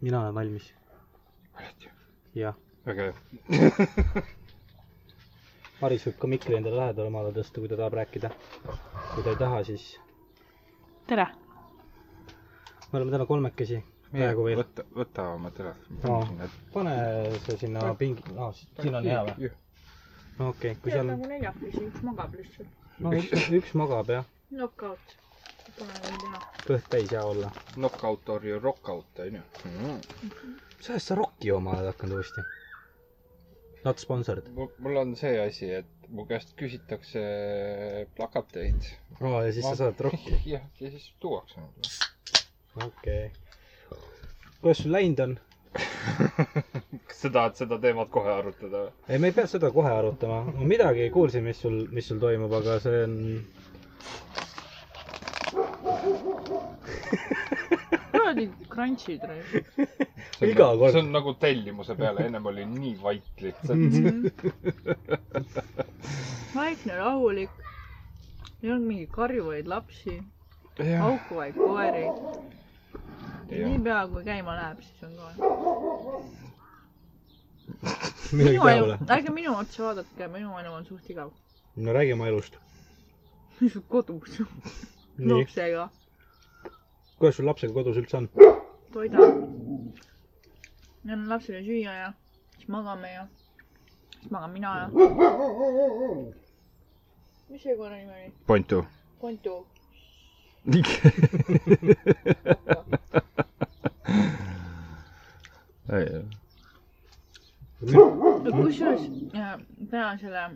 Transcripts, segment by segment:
mina olen valmis. jah. väga hea. Maris võib ka mikri endale lähedale maale tõsta, kui ta tahab rääkida. kui ta ei taha, siis tere. me oleme täna kolmekesi. praegu veel. võta, võta oma telefon sinna. pane see sinna pingi, aa, siin on hea või? no okei okay,, kui seal nagu neljakesi, üks magab lihtsalt. no üks, üks magab jah, Knockout. Kõht täis hea olla. Knockout or you rock out onju. sellest sa Rocki oma oled hakanud uuesti? Not sponsored. mul on see asi, et mu käest küsitakse plakateid. aa, ja siis sa saad Rocki. jah, ja siis tuuakse mulle. okei okay.. kuidas sul läinud on? kas sa tahad seda teemat kohe arutada või? ei, me ei pea seda kohe arutama. ma midagi kuulsin, mis sul, mis sul toimub, aga see on, kuradi crunch'id. Iga kord. see on nagu tellimuse peale, ennem oli nii vait lihtsalt. vaikne, rahulik. ei olnud mingeid karjuvaid lapsi, haukuvaid koeri. niipea kui käima läheb, siis on ka. midagi minu elu peale., ärge minu otsa vaadake, minu elu on suht igav. no räägi oma elust. kodus, lapsega, kuidas sul lapsega kodus üldse on? toidan. annan lapsele süüa ja siis magame ja siis magan mina ja. mis see koera nimi oli? Pontu. Pontu. kusjuures äh, täna selle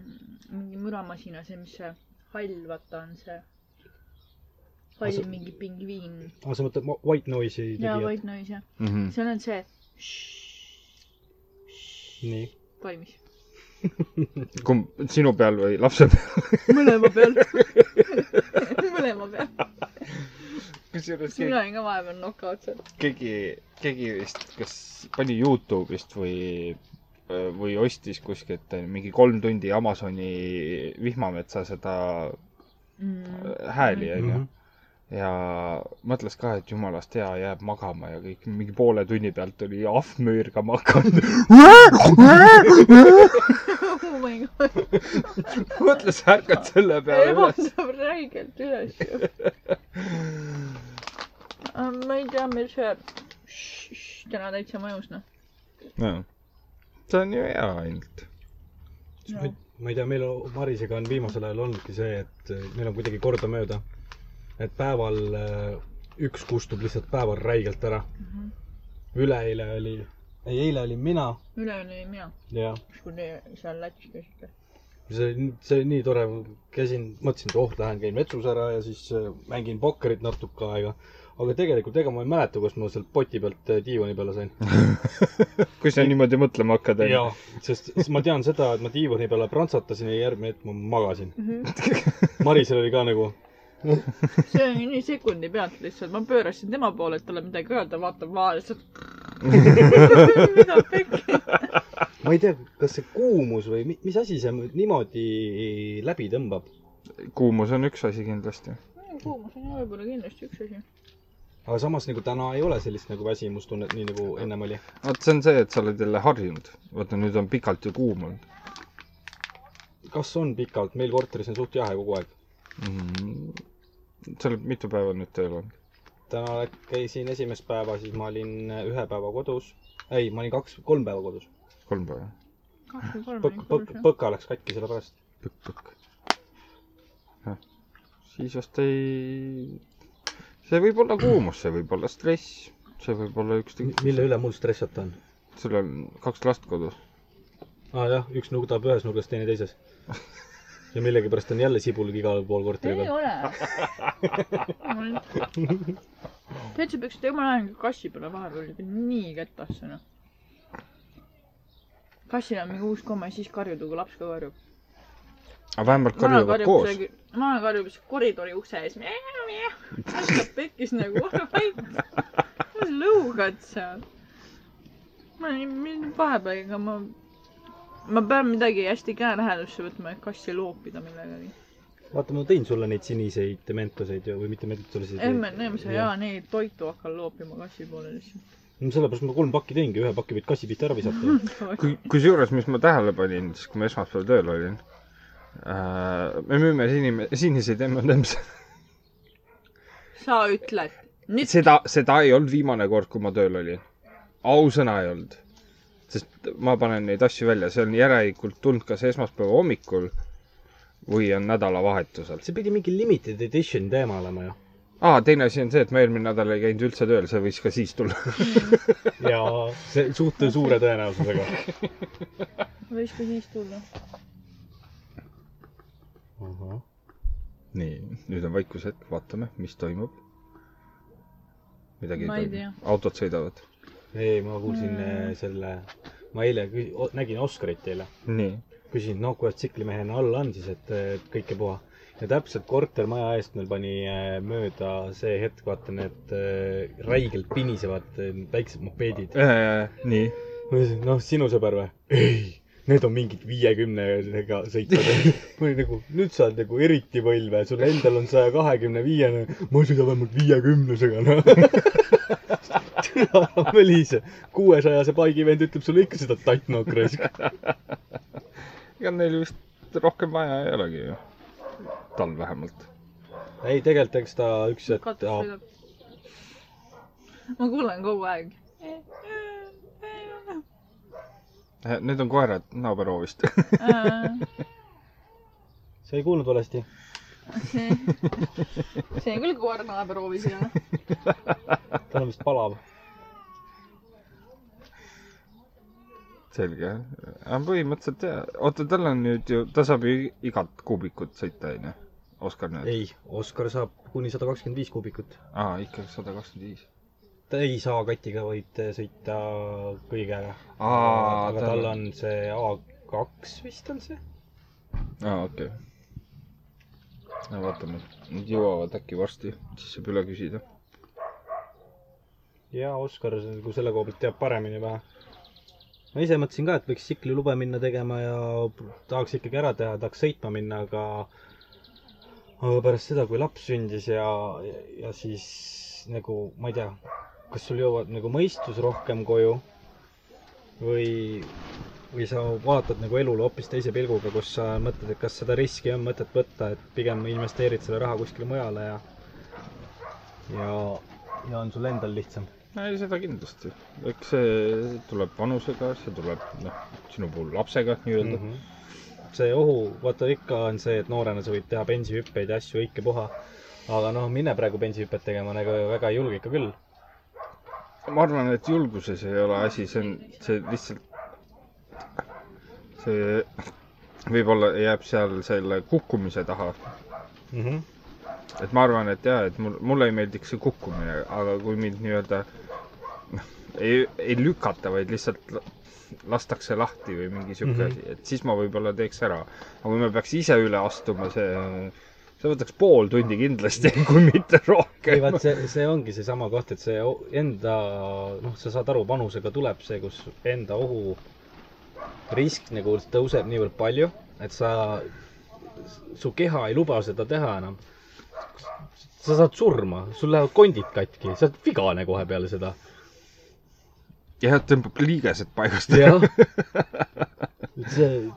mingi müramasina, see, mis see hall, vaata on see hall see- mingi pingviin aa, sa mõtled white noise'i ja tegijat? white noise jah, Mhm. seal on see nii. valmis. kumb, sinu peal või lapse peal? mõlema peal. mõlema peal. kusjuures siis mina olin ka vahepeal knockout seal. keegi, keegi vist, kas pani Youtube'ist või, või ostis kuskilt mingi kolm tundi Amazoni vihmametsa seda Mm. hääli, onju Mhm.. Ja mõtles ka, et jumalast hea, jääb magama ja kõik mingi poole tunni pealt oli ahv müürgama hakanud. oh my god. mõtles, ärkad selle peale üles. ebaldab räigelt üles ju. ma ei tea, meil see täna täitsa mõjus noh. no see on ju hea ainult. No. ma ei tea, meil on- Marisega on viimasel ajal olnudki see, et äh, meil on kuidagi kordamööda. Et päeval äh, üks kustub lihtsalt päeval räigelt ära. üleeile oli, ei eile olin mina üleöö olin mina, ja kui te seal Lätis käisite. see, see oli nii tore, käisin, mõtlesin, et oh, lähen käin vetsus ära ja siis äh, mängin pokkerit natuke aega. aga tegelikult ega ma ei mäleta, kus ma sealt poti pealt äh, diivani peale sain. kui sa niimoodi mõtlema hakkad, jaa, sest ma tean seda, et ma diivani peale prantsatasin ja järgmine hetk ma magasin. Marisel oli ka nagu, see oli nii sekundi pealt lihtsalt, ma pöörasin tema poole, et talle midagi öelda, vaatab maha lihtsalt. mida pekki. ma ei tea, kas see kuumus või mi- mis asi see niimoodi läbi tõmbab. kuumus on üks asi kindlasti. kuumus on võib-olla kindlasti üks asi. aga samas nagu täna ei ole sellist nagu väsimustunnet, nii nagu ennem oli. vot see on see, et sa oled jälle harjunud. vaata, nüüd on pikalt ju kuum olnud kas on pikalt, meil korteris on suht jahe kogu aeg. mm. -hmm. sa oled mitu päeva nüüd tööl olnud? täna käisin esimest päeva, siis ma olin ühe päeva kodus. ei, ma olin kaks, kolm päeva kodus. kolm päeva. kaks või kolm Põk-, oli põk-, kodus jah. põka läks katki sellepärast. põkk-põkk. siis vast ei, see võib olla kuumus, see võib olla stress, see võib olla ükskõik, mille üle mul stressata on? sul on kaks last kodus. aa ah, jah, üks nutab ühes nurgas, teine teises. ja millegipärast on jälle sibul igal pool korteri ei peal. ole. täitsa peaks tegema lähema kassi peale vahepeal ikka nii ketasse noh. kassil on mingi uus komme, siis karjuda, kui laps ka karjub. aga vähemalt karjuvad koos. vana karjub siis koridori ukse ees. viskab pekkis nagu, mis lõugad seal. ma olin vahepeal, ega ma, ma pean midagi hästi käelähedasse võtma, et kassi loopida millegagi. vaata, ma tõin sulle neid siniseid mentoseid ju, või mitte mentoseid. emme sa hea neid toitu hakkan loopima kassi poole lihtsalt. no sellepärast ma kolm pakki teengi, ühe paki võid kassi pihta ära visata. kui, kusjuures, mis ma tähele panin, siis kui ma esmaspäeval tööl olin äh,, me müüme sinime-, siniseid M&M-se. sa ütled. seda, seda ei olnud viimane kord, kui ma tööl olin. ausõna ei olnud. Sest ma panen neid asju välja, see on järelikult tulnud kas esmaspäeva hommikul või on nädalavahetusel. see pidi mingi limited edition teema olema ju. aa, teine asi on see, et ma eelmine nädal ei käinud üldse tööl, see võis ka siis tulla. ja see suht suure tõenäosusega. võis ka siis tulla. nii, nüüd on vaikushetk, vaatame, mis toimub. midagi ei toimu, autod sõidavad. ei, ma kuulsin mm. selle, ma eile kü- o- nägin Oscarit eile. küsin, no kuidas tsiklimehena all on siis, et et kõike puha. ja täpselt kortermaja eest meil pani äh, mööda see hetk, vaata need äh, räigelt pinisevad äh, väiksed mopeedid. nii, ma ütlesin, noh, sinu sõber või? ei, need on mingid viiekümnega sõitvad. ma olin nagu, nüüd sa oled nagu eriti võlve, sul endal on saja kahekümne viiene, ma sõidan vähemalt viiekümnesega, noh. see kuuesajase paigivend ütleb sulle ikka seda tattnokk raisk. ega neil vist rohkem vaja ei olegi ju. tal vähemalt. ei, tegelikult eks ta üks hetk, ma kuulen kogu aeg. Äh, Need on koerad naaberhoovist. sa ei kuulnud valesti? see, see on küll koer naaberhoovis ja tal on vist palav. selge. aga põhimõtteliselt jah, oota, tal on nüüd ju, ta saab ju igat kuubikut sõita, onju. Oskar nüüd? ei, Oskar saab kuni sada kakskümmend viis kuubikut. aa, ikkagi sada kakskümmend viis. Ta ei saa katiga, vaid sõita kõigega. Aa, aga tal- on see A2 vist on see? aa, okei okay.. vaatame, nad jõuavad äkki varsti, siis saab üle küsida. ja Oskar nagu selle koha pealt teab paremini vähe. ma ise mõtlesin ka, et võiks tsiklilube minna tegema ja tahaks ikkagi ära teha, tahaks sõitma minna, aga aga pärast seda, kui laps sündis ja, ja, ja siis nagu ma ei tea, kas sul jõuab nagu mõistus rohkem koju või, või sa vaatad nagu elule hoopis teise pilguga, kus sa mõtled, et kas seda riski on mõtet võtta, et pigem investeerid selle raha kuskile mujale ja ja, ja on sul endal lihtsam ei, seda kindlasti. eks see tuleb vanusega, see tuleb, noh, sinu puhul lapsega nii-öelda mm. mm. -hmm. see ohu, vaata ikka on see, et noorena sa võid teha bensihüppeid ja asju õike puha. aga noh, mine praegu bensihüpet tegema nagu väga ei julge ikka küll. Ma arvan, et julguses ei ole asi, see on, see lihtsalt, see võib-olla jääb seal selle kukkumise taha. Mm -hmm. et ma arvan, et jaa, et mul, mulle ei meeldiks see kukkumine, aga kui mind nii-öelda noh, ei, ei lükata, vaid lihtsalt la- lastakse lahti või mingi sihuke mm -hmm. asi, et siis ma võib-olla teeks ära. aga kui ma peaks ise üle astuma, see, see võtaks pool tundi kindlasti, kui mitte ei rohkem. vaat see, see ongi seesama koht, et see enda, noh, sa saad aru, vanusega tuleb see, kus enda ohu risk nagu tõuseb niivõrd palju, et sa, su keha ei luba seda teha enam. sa saad surma, sul lähevad kondid katki, sa oled vigane kohe peale seda. jah, tõmbab liigesed paigast. jah. et see,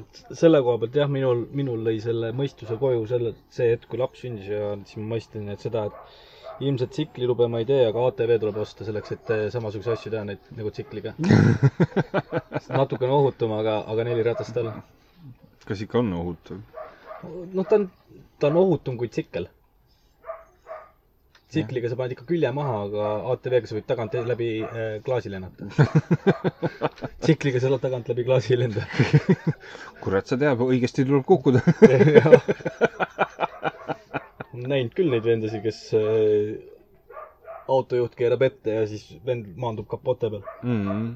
et selle koha pealt jah, minul, minul lõi selle mõistuse koju selle, see hetk, kui laps sündis ja siis ma mõistsin, et seda, et ilmselt tsiklilube ma ei tee, aga ATV tuleb osta selleks, et eh, samasuguseid asju teha, neid nagu tsikliga. natukene ohutum, aga, aga neli ratast all. kas ikka on ohutu? noh, ta on, ta on ohutum kui tsikkel. Tsikliga sa paned ikka külje maha, aga ATV-ga sa võid tagant läbi äh, klaasi lennata. tsikliga sa tagant läbi klaasi ei lenda. kurat, sa tead, õigesti tuleb kukkuda. näinud küll neid vendasid, kes äh, autojuht keerab ette ja siis vend maandub kapote peal. mm. -hmm.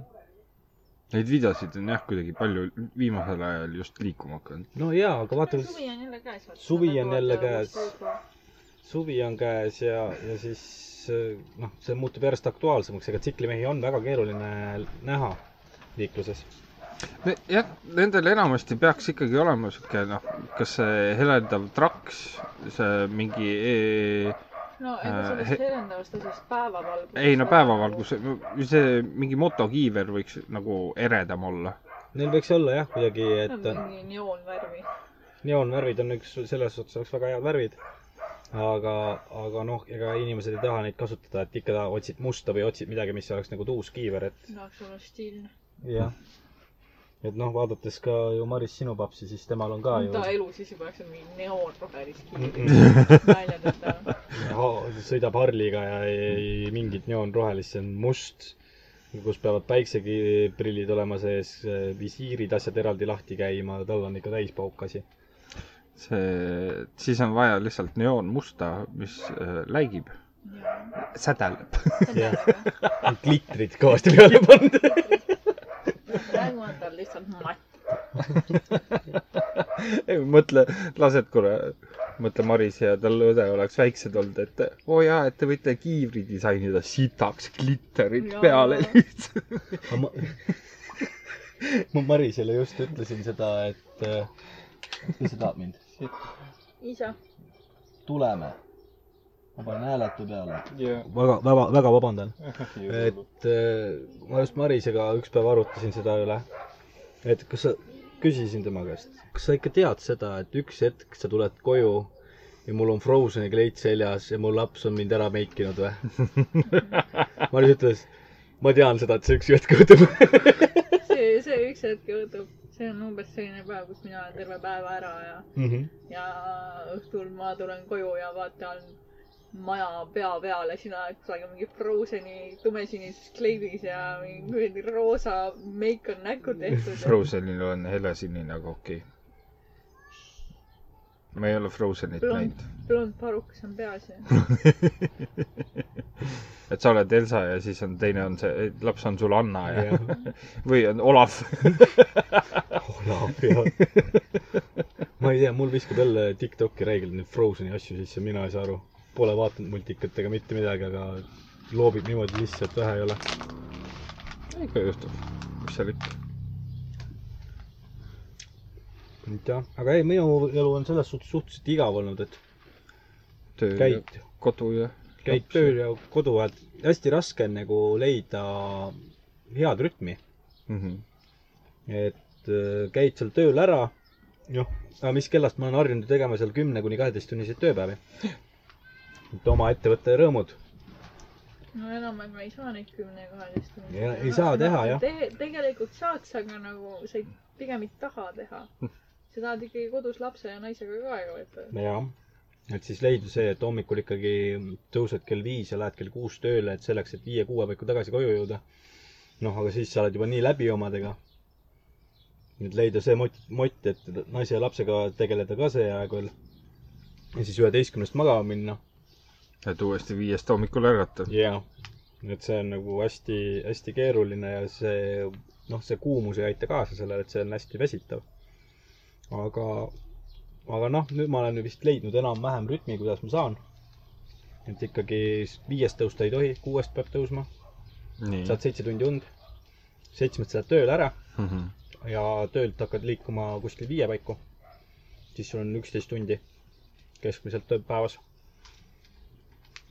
Neid videosid on jah, kuidagi palju viimasel ajal just liikuma hakanud. no jaa, aga vaata, suvi on jälle käes. Suvi on jälle käes. Suvi on käes ja, ja siis äh, noh, see muutub järjest aktuaalsemaks, ega tsiklimehi on väga keeruline näha liikluses. jah, nendel enamasti peaks ikkagi olema sihuke noh, kas see helendav traks, see mingi e no ega Äh, sellest he- terendavast asjast päevavalgus. ei no päevavalgus, see mingi motokiiver võiks nagu eredam olla. Neil võiks olla jah, kuidagi, et mingi neoonvärvi. neoonvärvid on üks, selles suhtes oleks väga head värvid. aga, aga noh, ega inimesed ei taha neid kasutada, et ikka otsid musta või otsid midagi, mis oleks nagu tuus kiiver, et tahaks olla stiilne. jah. et noh, vaadates ka ju Maris sinu papsi, siis temal on ka ju ta elu siis juba, eks on mingi neoonrohelist. Ha- sõidab Harliga ja ei, ei mingit neoonrohelist, see on must, kus peavad päikseprillid olema sees, visiirid, asjad eraldi lahti käima, tal on ikka täispauk asi. see, siis on vaja lihtsalt neoonmusta, mis äh, läigib, sädeleb. jah, klitrid kõvasti peale pannud. praegu on tal lihtsalt matt. mõtle, lased korra, mõtle Maris ja tal õde oleks väiksed olnud, et oo oh jaa, et te võite kiivri disainida sitaks glitterit Jaa. peale lihtsalt. ma, ma Marisele just ütlesin seda, et mis sa tahad mind? isa. tuleme. ma panen hääletu peale. väga, väga, väga vabandan. et äh, ma just Marisega üks päev arutasin seda üle, et kas sa, küsisin tema käest, kas sa ikka tead seda, et üks hetk sa tuled koju ja mul on Frozeni kleit seljas ja mu laps on mind ära meikinud või? Maris ütles, ma tean seda, et see üks hetk juhtub. see, see üks hetk juhtub, see on umbes selline päev, kus mina olen terve päeva ära ja, Mhm. ja õhtul ma tulen koju ja vaatan maja pea peale, sina oled kusagil mingi Frozeni tumesinises kleidis ja mingi kuradi roosa meik on näkku tehtud. Frozenil on helesinine, okay.. Ma ei ole Frozenit blond näinud., blond parukas on peas ja et sa oled Elsa ja siis on teine on see, laps on sul Anna ja Jah. või on Olav. Olav ja. ma ei tea, mul viskab jälle Tiktoki räigelt neid Frozeni asju sisse, mina ei saa aru. Pole vaadanud multikat ega mitte midagi, aga loobib niimoodi sisse, et vähe ei ole. ikka juhtub, mis seal ikka. Et jah, aga ei, minu elu on selles suhtes suhteliselt igav olnud, et töö käid kodu ja. käid tööl ja kodu ajal. hästi raske on nagu leida head rütmi, mm. -hmm. et äh, käid seal tööl ära, noh, aga mis kellast ma olen harjunud tegema seal kümne kuni kaheteisttunniseid tööpäevi. et oma ettevõtte rõõmud. no enam-vähem ma ei saa neid kümne ja kaheteist tundi Ja ei saa teha, jah. te,. tegelikult saaks, aga nagu sa ei, pigem ei taha teha. Sa tahad ikkagi kodus lapse ja naisega ka aega veeta. jah, et siis leida see, et hommikul ikkagi tõused kell viis ja lähed kell kuus tööle, et selleks, et viie-kuue paiku tagasi koju jõuda. noh, aga siis sa oled juba nii läbi omadega. et leida see mott, mott, et naise ja lapsega tegeleda ka see aeg veel. ja siis üheteistkümnest magama minna. et uuesti viiest hommikul ärgata. jaa, et see on nagu hästi-hästi keeruline ja see, noh, see kuumus ei aita kaasa sellele, et see on hästi väsitav. aga, aga noh, nüüd ma olen vist leidnud enam-vähem rütmi, kuidas ma saan. et ikkagi viiest tõusta ei tohi, kuuest peab tõusma, saad seitse tundi und. seitsmest lähed tööle ära Mm -hmm. ja töölt hakkad liikuma kuskil viie paiku. siis sul on üksteist tundi keskmiselt päevas.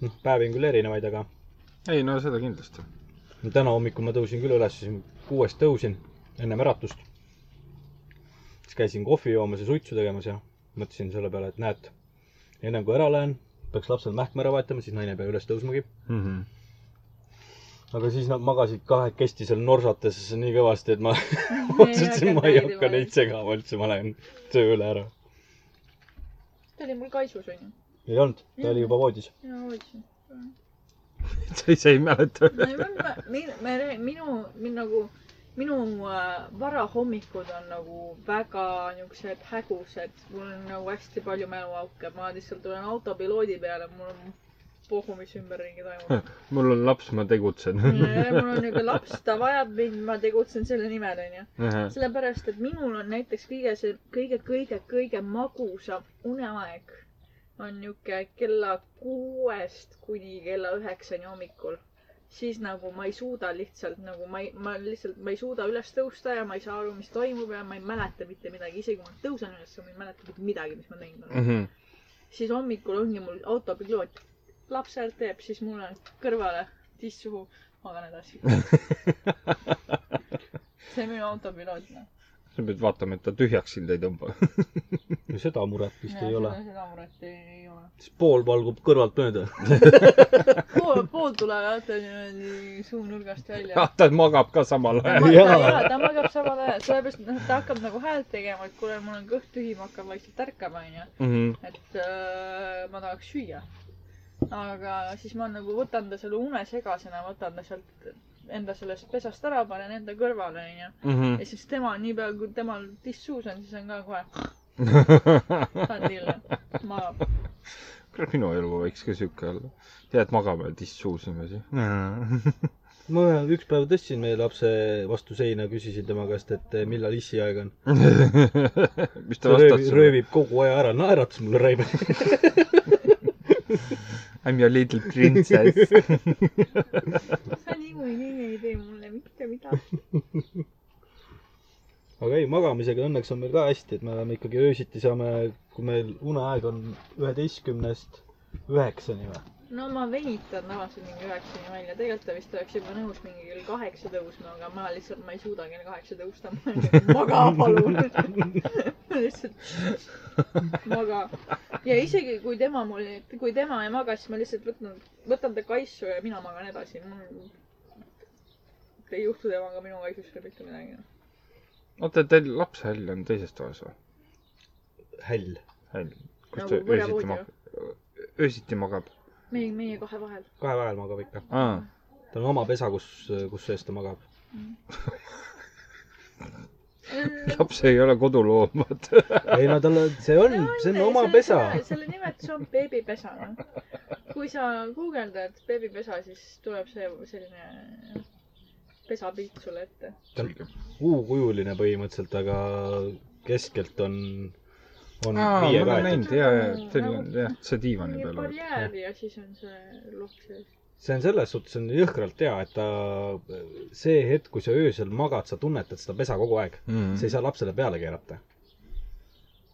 noh, päevi on küll erinevaid, aga ei no seda kindlasti. täna hommikul ma tõusin küll üles, kuuest tõusin ennem äratust. Siis käisin kohvi joomas ja suitsu tegemas ja mõtlesin selle peale, et näed, ennem kui ära lähen, peaks lapsel mähkme ära vahetama, siis naine ei pea üles tõusmagi. Mm -hmm. aga siis nad magasid kahekesti seal norsates nii kõvasti, et ma otsustasin, ma ei hakka neid. segama üldse, ma lähen tööle ära. ta oli mul kaisus onju. ei olnud, ta oli juba voodis. jaa, hoidsin. sa ise ei mäleta? minu, minu, minu nagu, minu äh, varahommikud on nagu väga niisugused hägused, mul on nagu hästi palju mäluauke, ma lihtsalt olen autopiloodi peal ja mul on pohhu, mis ümberringi toimub. mul on laps, ma tegutsen. mul on niuke laps, ta vajab mind, ma tegutsen selle nimel, onju. sellepärast, et minul on näiteks kõige see, kõige, kõige, kõige magusam uneaeg on niuke kella kuuest kuni kella üheksani hommikul. Siis nagu ma ei suuda lihtsalt nagu ma ei, ma lihtsalt, ma ei suuda üles tõusta ja ma ei saa aru, mis toimub ja ma ei mäleta mitte midagi, isegi kui ma tõusen üles, ma ei mäleta mitte midagi, mis ma teinud olen. Mhm. siis hommikul ongi mul autopiloot. laps häält teeb, siis mul on kõrvale tiss suhu, magan edasi. see on minu autopiloot, noh. Sa pead vaatama, et ta tühjaks sind ei tõmba. no seda muret vist ei ole. seda muret ei, ei ole. siis pool valgub kõrvalt mööda. pool, pool tuleb vaata niimoodi suunurgast välja. ah, ta magab ka samal ajal. Jaa. ta magab samal ajal, sellepärast, et noh, ta hakkab nagu häält tegema, et kuule, mul on kõht tühi, ma hakkan vaikselt ärkama, onju. Mhm. et äh, ma tahaks süüa. aga siis ma nagu võtan ta selle unesegasena, võtan ta sealt enda sellest pesast ära, panen enda kõrvale, onju. Mhm. ja siis tema, niipea kui temal tiss suus on, siis on ka kohe, saan tille, magab. kurat, minu elu võiks ka siuke olla. jääd magama ja tiss suus niimoodi. ma üks päev tõstsin meie lapse vastu seina, küsisin tema käest, et eh, millal issiaeg on. mis ta ta vastas röövib, kogu aja ära, naeratas mulle Raimond. I m your little princess. sa niikuinii ei tee mulle mitte midagi. aga ei, magamisega õnneks on meil ka hästi, et me oleme ikkagi öösiti saame, kui meil uneaeg on üheteistkümnest üheksani või? No ma venitan tavaliselt mingi üheksani välja, tegelikult ta vist oleks juba nõus mingi kell kaheksa tõusma, aga ma lihtsalt, ma ei suuda kell kaheksa tõusta. maga palun. lihtsalt maga. ja isegi kui tema mul, kui tema ei maga, siis ma lihtsalt võtan, võtan ta kaisu ja mina magan edasi. mul ei juhtu temaga minu kaisust ka mitte midagi. oota, teil lapse häll on teises toas või? häll. häll. kus Nagu ta öösiti magab? öösiti magab? meie, meie kahe vahel. kahe vahel magab ikka. aa, tal on oma pesa, kus, kus sees ta magab. laps ei ole koduloom, vaata. ei no tal on, see on, see on oma pesa. selle nimetus on beebipesa, noh. kui sa guugeldad beebipesa, siis tuleb see selline pesapilt sulle ette. ta on U-kujuline põhimõtteliselt, aga keskelt on, on aa, ma viie olen kaetud. näinud ja, ja teil on jah, see diivani peal on. barjäär ja siis on see luhk sees. see on selles suhtes on jõhkralt hea, et ta, see hetk, kui sa öösel magad, sa tunnetad seda pesa kogu aeg. Mhm. sa ei saa lapsele peale keerata.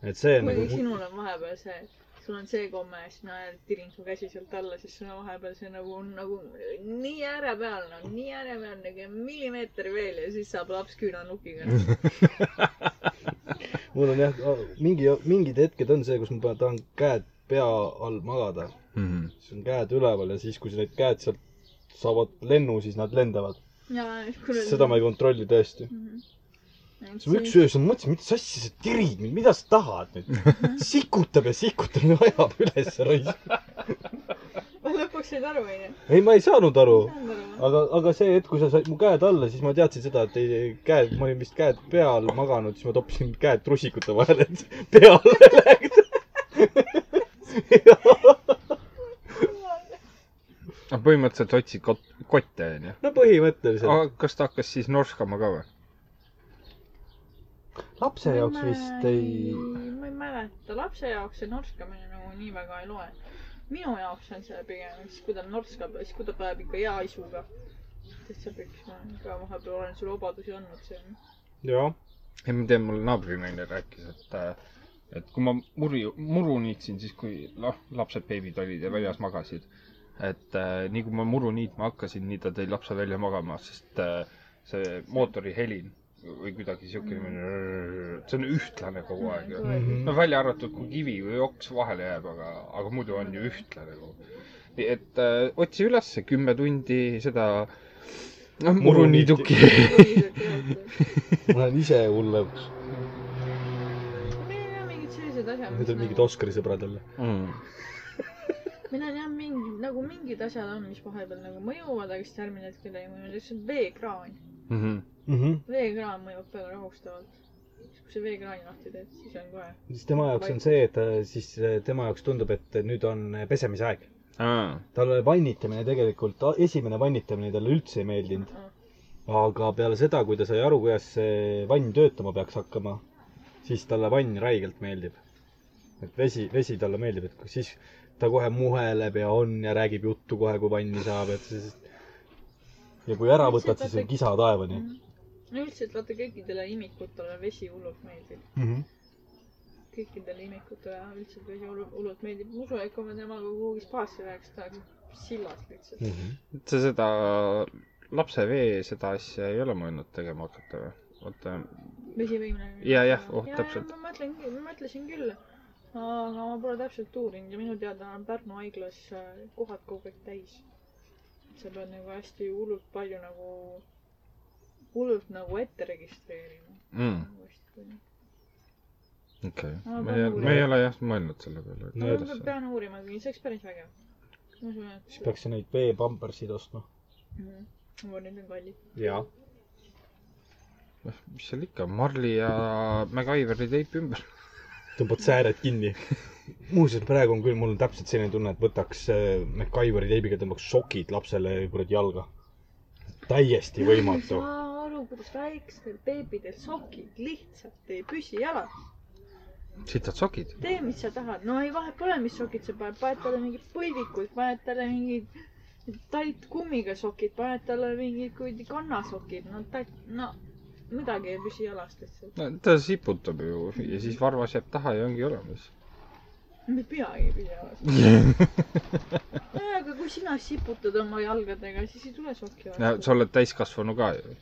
et see on kui nagu, sinul on vahepeal see, sul on see komme ja siis ma tirin su käsi sealt alla, siis sul on vahepeal see nagu on nagu nii ääre peal, no nii ääre peal nagu millimeeter veel ja siis saab laps küünanukiga. mul on jah, mingi, mingid hetked on see, kus ma tahan käed pea all magada. Mhm. siis on käed üleval ja siis, kui need käed sealt saavad lennu, siis nad lendavad. seda ma ei kontrolli tõesti. siis ma üks öö siis mõtlesin, mis asja sa tirid mind, mida sa tahad nüüd? sikutab ja sikutab ja ajab üles raisk. ma lõpuks sain aru, onju. ei, ma ei saanud aru. aga, aga see hetk, kui sa said mu käed alla, siis ma teadsin seda, et ei, käed, ma olin vist käed peal maganud, siis ma toppisin käed trussikute vahele, et peale läheks. aga põhimõtteliselt otsid kot-, kotte, onju. no põhimõtteliselt. aga kas ta hakkas siis norskama ka või? lapse jaoks vist ei, ma ei mäleta, lapse jaoks see norskamine nagu nii väga ei loe. Minu jaoks on see pigem, siis kui ta norskab, siis kui ta päev ikka hea isuga. täitsa püks, ma olen ka vahepeal olen sulle vabadusi andnud siin. jah, ei, ma tean, mul naabrinaine rääkis, et, et kui ma muru, muru niitsin, siis kui noh, lapsed, beebid olid ja väljas magasid, et äh, nii kui ma muru niitma hakkasin, nii ta tõi lapse välja magama, sest äh, see mootori helin või kuidagi siuke mm., see on ühtlane kogu aeg ju. Mhm. no välja arvatud, kui kivi või oks vahele jääb, aga, aga muidu on ju ühtlane kogu. nii et äh, otsi ülesse kümme tundi seda noh, muruniiduki. ma olen ise hullem. meil on mingid sellised asjad. Need on mingid Oscari sõbrad jälle. mm.. meil on jah mingid, nagu mingid asjad on, mis vahepeal nagu mõjuvad, aga siis järgmine hetk ei mõju, näiteks veekraan. Mm -hmm. Mhm. veekraan mõjub väga rahustavalt. kui sa veekraani lahti teed, siis on kohe. siis tema jaoks on see, et ta siis eh, tema jaoks tundub, et nüüd on pesemise aeg. aa, talle vannitamine tegelikult, esimene vannitamine talle üldse ei meeldinud. aga peale seda, kui ta sai aru, kuidas see vann töötama peaks hakkama, siis talle vann räigelt meeldib. et vesi, vesi talle meeldib, et siis ta kohe muheleb ja on ja räägib juttu kohe, kui vanni saab, et siis ja kui ära võtad, siis on kisa taevani no üldiselt vaata kõikidele imikutele vesi hullult meeldib. mm. -hmm. kõikidele imikutele üldse vesi hullult, meeldib. ma usun, et kui me temaga kuhugi spaasse läheks, tahaks sillas lihtsalt mm. -hmm. sa seda lapsevee, seda asja ei ole mõelnud tegema hakata või? oota, vesivõimleja. Ja, jah, oh, täpselt. ma mõtlen, ma mõtlesin küll. aga ma pole täpselt uurinud ja minu teada on Pärnu haiglas äh, kohad kogu aeg täis. Sa pead nagu hästi hullult palju nagu, hullult nagu ette registreerima mm, uuesti. okei me ei, me ei ole jah mõelnud selle peale. No ma kuidas pean- pean uurima, see oleks päris vägev. et siis. peaks sa neid veepampersid ostma. Mhm. aga need on kallid. jaa. mis seal ikka, Marli ja MacGyveri teip ümber. Tõmbad sääred kinni. muuseas, praegu on küll, mul on täpselt selline tunne, et võtaks äh, MacGyveri teibiga, tõmbaks sokid lapsele kuradi jalga. täiesti võimatu. saa aru, kuidas väikstel beebidel sokid lihtsalt ei püsi jalas. sitad sokid. tee, mis sa tahad, no ei vahet pole, mis sokid sa paned, paned talle mingid põlvikud, paned talle mingid talt kummiga sokid, paned talle mingid kuradi kannasokid, no ta, no midagi ei püsi jalast lihtsalt. no ta siputab ju ja siis varvas jääb taha ja ongi olemas. midagi ei püsi jalast. aga kui sina siputad oma jalgadega, siis ei tule sokki ja vastu. sa oled täiskasvanu ka ju.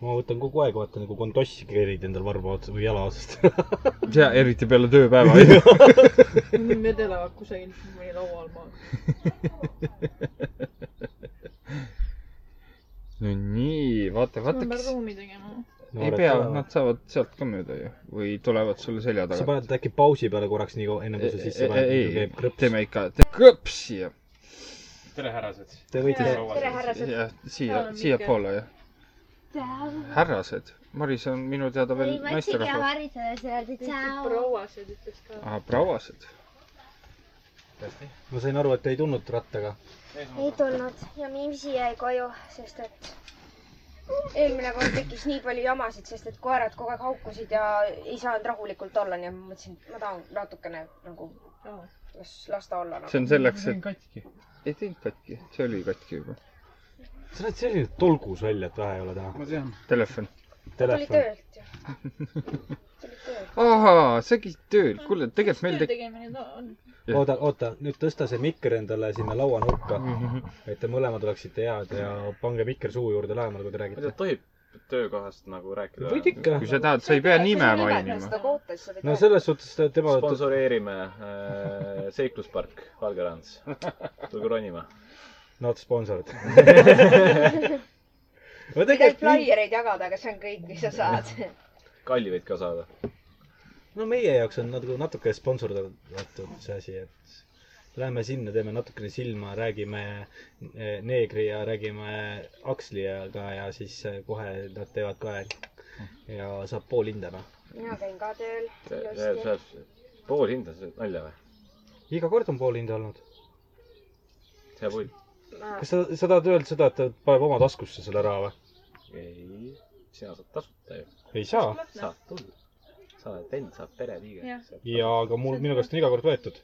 ma võtan kogu aeg, vaata nagu kondossi keerid endal varba otsa või jala otsast. ja eriti peale tööpäeva. Need vedelevad kusagil mõni laua all maas. No nii, vaata, vaata, kes ruumi tegema. ei pea, nad saavad sealt ka mööda ju. või tulevad sulle selja sa taga. paned äkki pausi peale korraks nii kaua, enne kui sa sisse paned. ei, teeme ikka, krõps siia. tere, härrased. Te võite Tere. härrased. jah, siia siiapoole jah. härrased, Maris on minu teada veel naisterahvas. prouased ütles ka. ahah, prouased. ma sain aru, et te ei tulnud rattaga. Ei tulnud ja Mimsi jäi koju, sest et eelmine kord tekkis nii palju jamasid, sest et koerad kogu aeg haukusid ja ei saanud rahulikult olla, nii et ma mõtlesin, et ma tahan natukene nagu las, las ta olla nagu. see on selleks, et katki. ei teinud katki, see oli katki juba. sa näed selline tolgus välja, et vähe ei ole täna. ma tean. Telefon. tuli telefon. töölt ju. tuli töölt. ahaa, sa käisid tööl, kuule, tegelikult meil töö tek-, tegemine ta on. oota, oota, nüüd tõsta see mikker endale sinna lauanurka, Mhm. et te mõlemad oleksite head ja pange mikker suu juurde lähemale, kui te räägite. tohib töökohast nagu rääkida? võid ikka kui. sa tahad, sa ei pea nime mainima. no selles suhtes ta- tema, sponsoreerime äh, seikluspark Valgerands. tulge ronima. not sponsored. ma tegelikult, flaiereid jagada, aga see on kõik, mis sa saad. kalli võid ka saada. No meie jaoks on nagu natuke sponsordatud see asi, et lähme sinna, teeme natukene silma, räägime eh, neegri ja räägime Aksliga ja siis eh, kohe nad teevad ka ja saab pool hinda noh. mina käin ka tööl ilusti. pool hinda, see on nalja või? iga kord on pool hinda olnud. see pull. kas sa, sa tahad öelda seda, et ta paneb oma taskusse selle raha või? ei, sina saad tasuta ju. ei saa. saad tulla. Sa oled vend, sa oled pereliige ja aga mul, minu käest on iga kord võetud.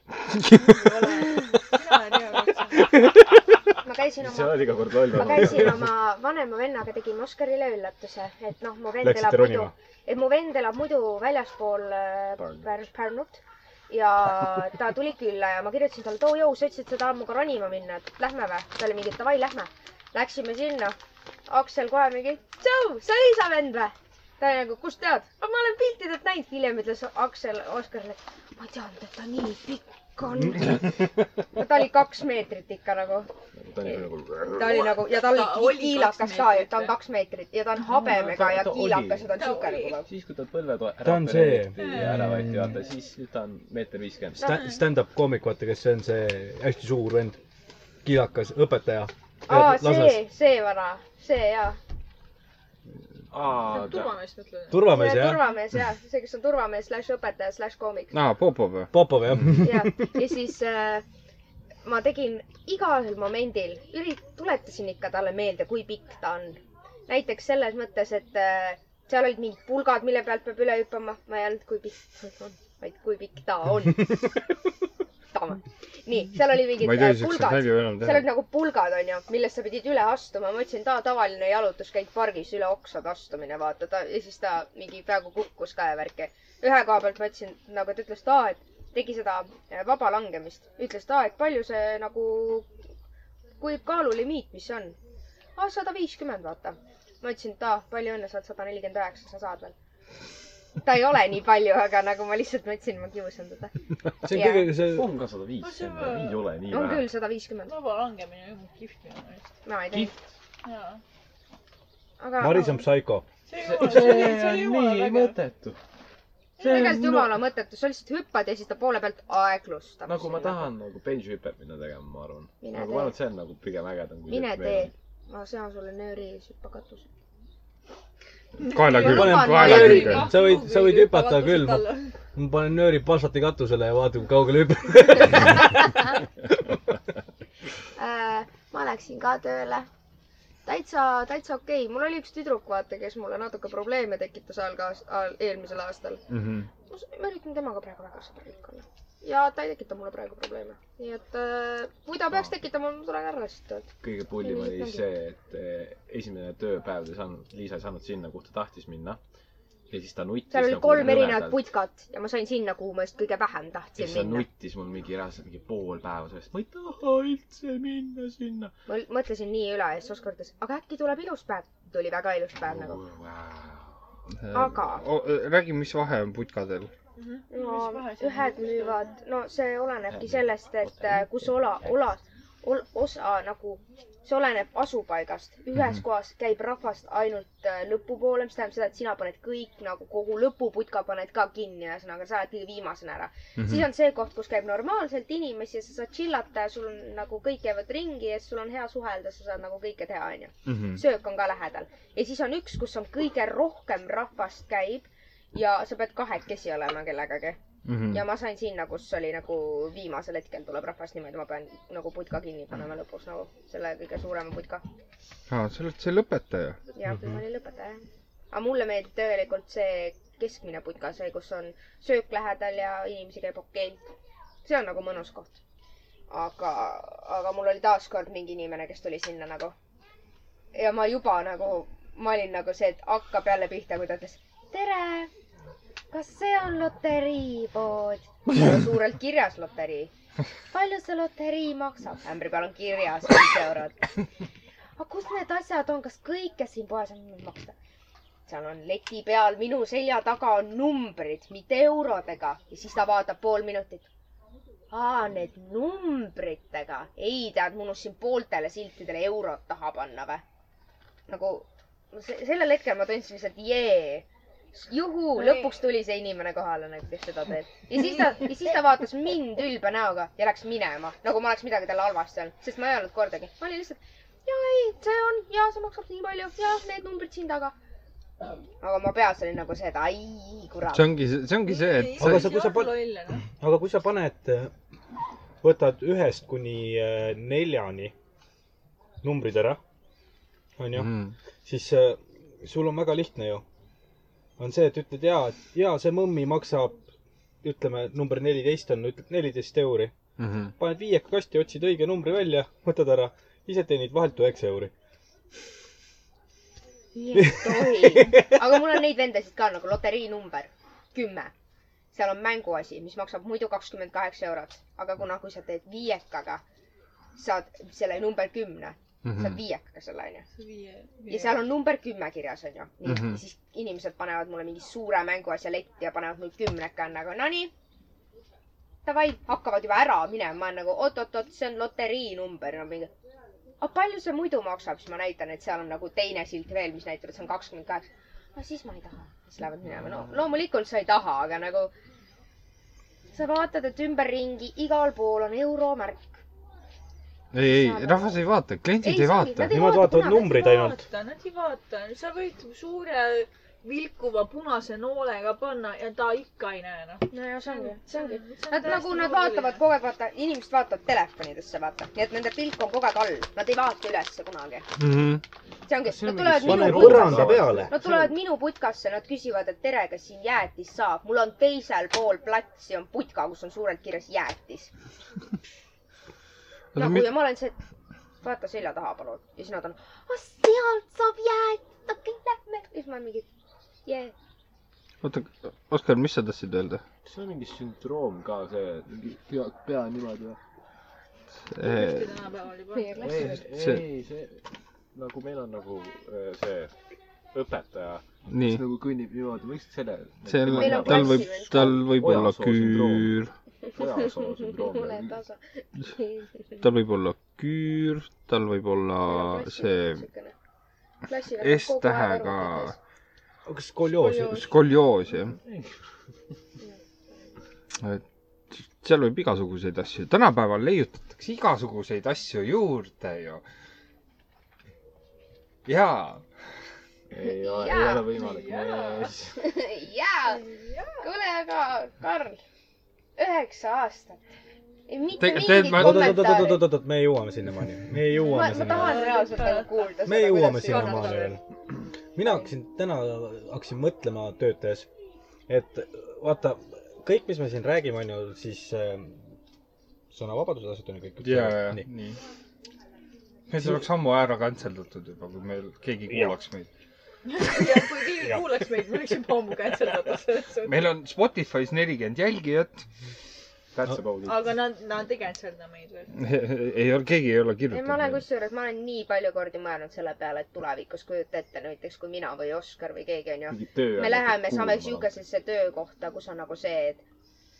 ma käisin sa oma oled iga kord loll ma käisin oma vanema vennaga, tegime Oskarile üllatuse, et noh, mu vend Läksite elab muidu ronima?, et mu vend elab muidu väljaspool äh, Pärnut. Pär- Pärnut ja ta tuli külla ja ma kirjutasin talle, et oo jõu, sa ütlesid, et sa tahad minuga ronima minna, et lähme või? ta oli mingi, et davai, lähme. Läksime sinna, Aksel kohe mingi, tšau, sa ei saa vend või? Ta oli nagu, kust tead? ma olen piltidelt näinud, hiljem ütles Aksel Oskarile, et ma ei teadnud, et ta nii pikk on. ta oli kaks meetrit ikka nagu ta on nagu. ta oli nagu ja Ta oli oli kiilakas ka ta on kaks meetrit ja ta on habemega ja ta oli. kiilakas ja ta on Ta siuke oli. nagu. siis, kui ta põlve Ta on see. ära võeti, vaata, siis nüüd ta on meeter viiskümmend. Sta-, stand-up koomik, vaata, kes see on, see hästi suur vend, kiilakas õpetaja. aa, see, see vana, see jaa. aa, turvamees mõtled? turvamees jah? turvamees jah, see, kes on turvamees slaš õpetaja slaš koomik. aa, Popov või? Popov jah. ja, ja siis äh, ma tegin igal momendil, ürit-, tuletasin ikka talle meelde, kui pikk ta on. näiteks selles mõttes, et äh, seal olid mingid pulgad, mille pealt peab üle hüppama, ma ei öelnud, kui pikk ta on, vaid kui pikk ta on. nii, seal oli mingid tohi äh, pulgad, seal olid nagu pulgad onju, millest sa pidid üle astuma, ma mõtlesin, ta tavaline jalutuskäik pargis üle oksade astumine, vaata ta ja siis ta mingi peaaegu kukkus ka ja värki. ühe koha pealt ma ütlesin nagu ta ütles, et aa, et tegi seda äh, vaba langemist. ütles, et aa, et palju see nagu, kui kaalulimiit, mis see on? aa, sada viiskümmend, vaata. ma ütlesin, et aa, palju õnne, sa oled sada nelikümmend üheksa, sa saad veel. Ta ei ole nii palju, aga nagu ma lihtsalt mõtlesin, ma kiusan teda. see on Jaa. kõige, see, on ka sada viiskümmend, ei ole nii on vähe küll. sada viiskümmend. vaba langemine on kihvt minu meelest. ma ei tea, jaa. aga. Maris on psühho. see ei see jõua, see on nii mõttetu. tegelikult jumala mõttetu, sa lihtsalt hüppad ja siis ta poole pealt aeglustab. nagu ma. tahan nagu bench-hüpet minna tegema, ma arvan. Tee. ma arvan, et see on nagu pigem ägedam. mine tee. ma sean sulle nööri hüppakatus. Kaela külge, kaela külge. Sa võid- sa võid hüpata küll. ma panen nööri Passati katusele ja vaatan, kui kaugele hüppab. Äh, ma läksin ka tööle. täitsa, täitsa okei okay., mul oli üks tüdruk, vaata, kes mulle natuke probleeme tekitas algaast-, eelmisel aastal. Mhm. ma üritan temaga praegu väga sõbralik olla. Ja ta ei tekita mulle praegu probleeme. nii et äh, kui ta peaks tekitama, ma tulen ära lihtsalt kõige pullim oli see, et eh, esimene tööpäev ta ei saanud, Liisa ei saanud sinna, kuhu ta tahtis minna. ja siis ta nuttis. seal oli kolm erinevat. putkat ja ma sain sinna, kuhu ma just kõige vähem ja tahtsin siis ta minna. nuttis mul mingi reaalselt mingi pool päeva sellest, ma ei taha üldse minna sinna. ma mõtlesin nii üle ja siis Oskar ütles, aga äkki tuleb ilus päev. tuli väga ilus päev nagu. Aga- räägi, mis vahe on putkadel? No ühed müüvad, no see olenebki sellest, et äh, kus ola, ola, osa nagu, see oleneb asupaigast. ühes Mhm. kohas käib rahvast ainult äh, lõpupoole, mis tähendab seda, et sina paned kõik nagu kogu lõpuputka paned ka kinni, ühesõnaga sa oled kõige viimasena ära. Mhm. siis on see koht, kus käib normaalselt inimesi ja sa saad chillata ja sul on nagu kõik käivad ringi ja sul on hea suhelda, sa saad nagu kõike teha, onju. Mhm. söök on ka lähedal ja siis on üks, kus on kõige rohkem rahvast käib ja sa pead kahekesi olema kellegagi Mhm. ja ma sain sinna, kus oli nagu viimasel hetkel tuleb rahvast niimoodi, ma pean nagu putka kinni panema lõpus nagu selle kõige suurema putka. aa, sa oled see lõpetaja. jah, ma olin lõpetaja. aga mulle meeldib tegelikult see keskmine putka, see, kus on söök lähedal ja inimesi käib okei. see on nagu mõnus koht. aga, aga mul oli taaskord mingi inimene, kes tuli sinna nagu. ja ma juba nagu, ma olin nagu see, et hakkab jälle pihta, kui ta ütles tere, kas see on loteriipood? suurelt kirjas loterii. palju see loterii maksab? ämbri peal on kirjas viis eurot. aga kus need asjad on, kas kõike siin poes on maksta? seal on leti peal, minu selja taga on numbrid, mitte eurodega ja siis ta vaatab pool minutit. aa, need numbritega. ei tead, ma unustasin pooltele siltidele eurod taha panna või? nagu se- sellel hetkel ma tundsin lihtsalt jee. juhu, lõpuks tuli see inimene kohale nagu, kes seda teeb. ja siis ta, ja siis ta vaatas mind ülbe näoga ja läks minema, nagu ma oleks midagi talle halvasti öelnud, sest ma ei öelnud kordagi. ma olin lihtsalt, ja ei, see on ja see maksab nii palju ja need numbrid siin taga. aga ma peas olin nagu see, et ai kurat see. ongi, see ongi see, et Aga sa kui sa pan- loll on. aga kui sa paned, võtad ühest kuni äh, neljani numbrid ära, onju, Mhm. siis äh, sul on väga lihtne ju. On see, et ütled jaa, et jaa, see mõmmi maksab, ütleme, number neliteist on, ütled neliteist euri. Mhm. paned viieka kasti, otsid õige numbri välja, võtad ära, ise teenid vahelt üheksa euri. nii ei tohi. aga mul on neid vendasid ka nagu loterii number kümme. seal on mänguasi, mis maksab muidu kakskümmend kaheksa eurot, aga kuna, kui sa teed viiekaga, saad selle number kümne, Mhm. saad viiekaga selle onju. ja seal on number kümme kirjas onju. Mhm. ja siis inimesed panevad mulle mingi suure mänguasja letti ja panevad mul kümneka on nagu nonii. Davai, hakkavad juba ära minema, ma olen nagu oot-oot-oot, see on loterii number no mingi. aga palju see muidu maksab, siis ma näitan, et seal on nagu teine silt veel, mis näitab, et see on kakskümmend kaheksa. no siis ma ei taha, siis lähevad minema, no loomulikult sa ei taha, aga nagu. sa vaatad, et ümberringi igal pool on euromärk. ei, ei, rahvas ei vaata, kliendid Ei, ei see ongi, vaata Nemad vaata vaatavad numbreid ainult. Nad ei vaata, sa võid suure vilkuva punase noolega panna ja ta ikka ei näe noh. no ja see ongi, see ongi. Nad nagu, nad vaatavad kogu aeg, vaata, inimesed vaatavad telefonidesse, vaata. nii et nende pilk on kogu aeg all. Nad ei vaata ülesse kunagi. see ongi, see on nad tulevad minu putkasse. Nad tulevad minu putkasse, nad küsivad, et tere, kas siin jäätis saab. mul on teisel pool platsi on putka, kus on suurelt kirjas jäätis. Nagu ja ma olen see, vaata selja taha palun. ja siis nad on, sealt saab jäätist, okei lähme. ja siis ma mingi, jee. oota, Oskar, mis sa tahtsid öelda? see on mingi sündroom ka see, mingi pea, pea niimoodi või? Juba. meie ei ei, see nagu meil on nagu äh, see õpetaja, nii kes, nagu kõnnib niimoodi, võiks selle. see tal võib tal võib olla küür, Ojasoo sündroom ole. tasa. tal võib olla küür, tal võib olla see S-tähega kas skolioos? skolioos, jah. et seal võib igasuguseid asju, tänapäeval leiutatakse igasuguseid asju juurde ju. jaa, ei ole, ei ole võimalik. Jaa, kuule, aga Karl, üheksa aastat. mitte Te- mingit te- ma- oot, oot, oot, kommentaari oot, oot, oot, me jõuame sinnamaani. me ma, jõuame ma tahan sinnamaani. reaalselt nagu kuulda me jõuame sinnamaani veel. mina hakkasin täna, hakkasin mõtlema tööd tehes, et vaata, kõik, mis me siin räägime, on ju siis äh, sõnavabaduse asjad on ju kõik. ja, ja, nii. meid oleks ammu ära kantseldatud juba, kui meil keegi kuulaks meid. Ja kui keegi kuulaks meid, me oleks juba ammu cancel meil on Spotify's nelikümmend jälgijat. That's about it. aga nad, nad ei cancelda meid veel. ei ole, keegi ei ole ei, ma olen kirjutanud. kusjuures, ma olen nii palju kordi mõelnud selle peale, et tulevikus kujuta ette näiteks, kui mina või Oskar või keegi onju, me läheme, saame siukesesse töökohta, kus on nagu see, et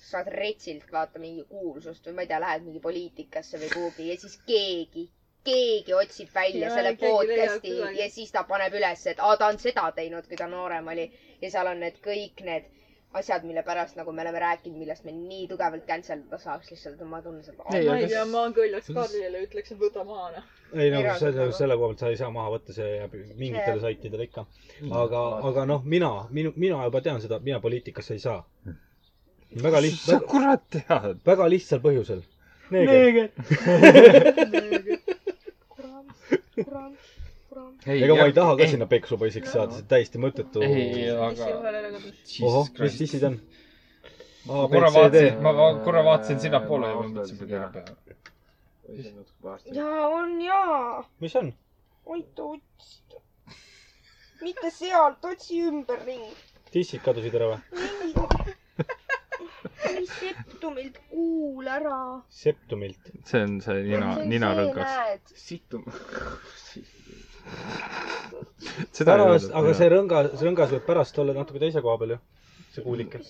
saad retsilt vaata mingi kuulsust või ma ei tea, lähed mingi poliitikasse või kuhugi ja siis keegi, keegi otsib välja Jaa, selle podcast'i ja siis ta paneb üles, et aa, ta on seda teinud, kui ta noorem oli ja seal on need kõik need asjad, mille pärast nagu me oleme rääkinud, millest me nii tugevalt cancel ida saaks lihtsalt, ma tunnen seda. Ei, ma ei tea, kas- ma kõljaks Karlile, ütleks, et võta maha noh. ei no Eraldi selle, nagu. selle koha pealt sa ei saa maha võtta, see jääb mingitele saitidele ikka. aga, aga noh, mina, minu, mina juba tean seda, mina poliitikasse ei saa. väga sa lihtsalt, kurat tead. väga lihtsal põhjusel. neeger. Ega ma ei taha ka sinna peksupoisiks saada, see on täiesti mõttetu. ei, aga. ohoh, mis dissid on? Ma korra vaatasin,. ma korra vaatasin sinnapoole ja mõtlesin, et ära pea. jaa, on jaa. mis on? Ait otsida. mitte sealt, otsi ümberringi. dissid kadusid ära või? Septumilt kuul ära. septumilt. see on see nina, ninarõngas. situm. seda ei pärast, aga see rõngas, rõngas võib pärast olla natuke teise koha peal ju. see kuulike.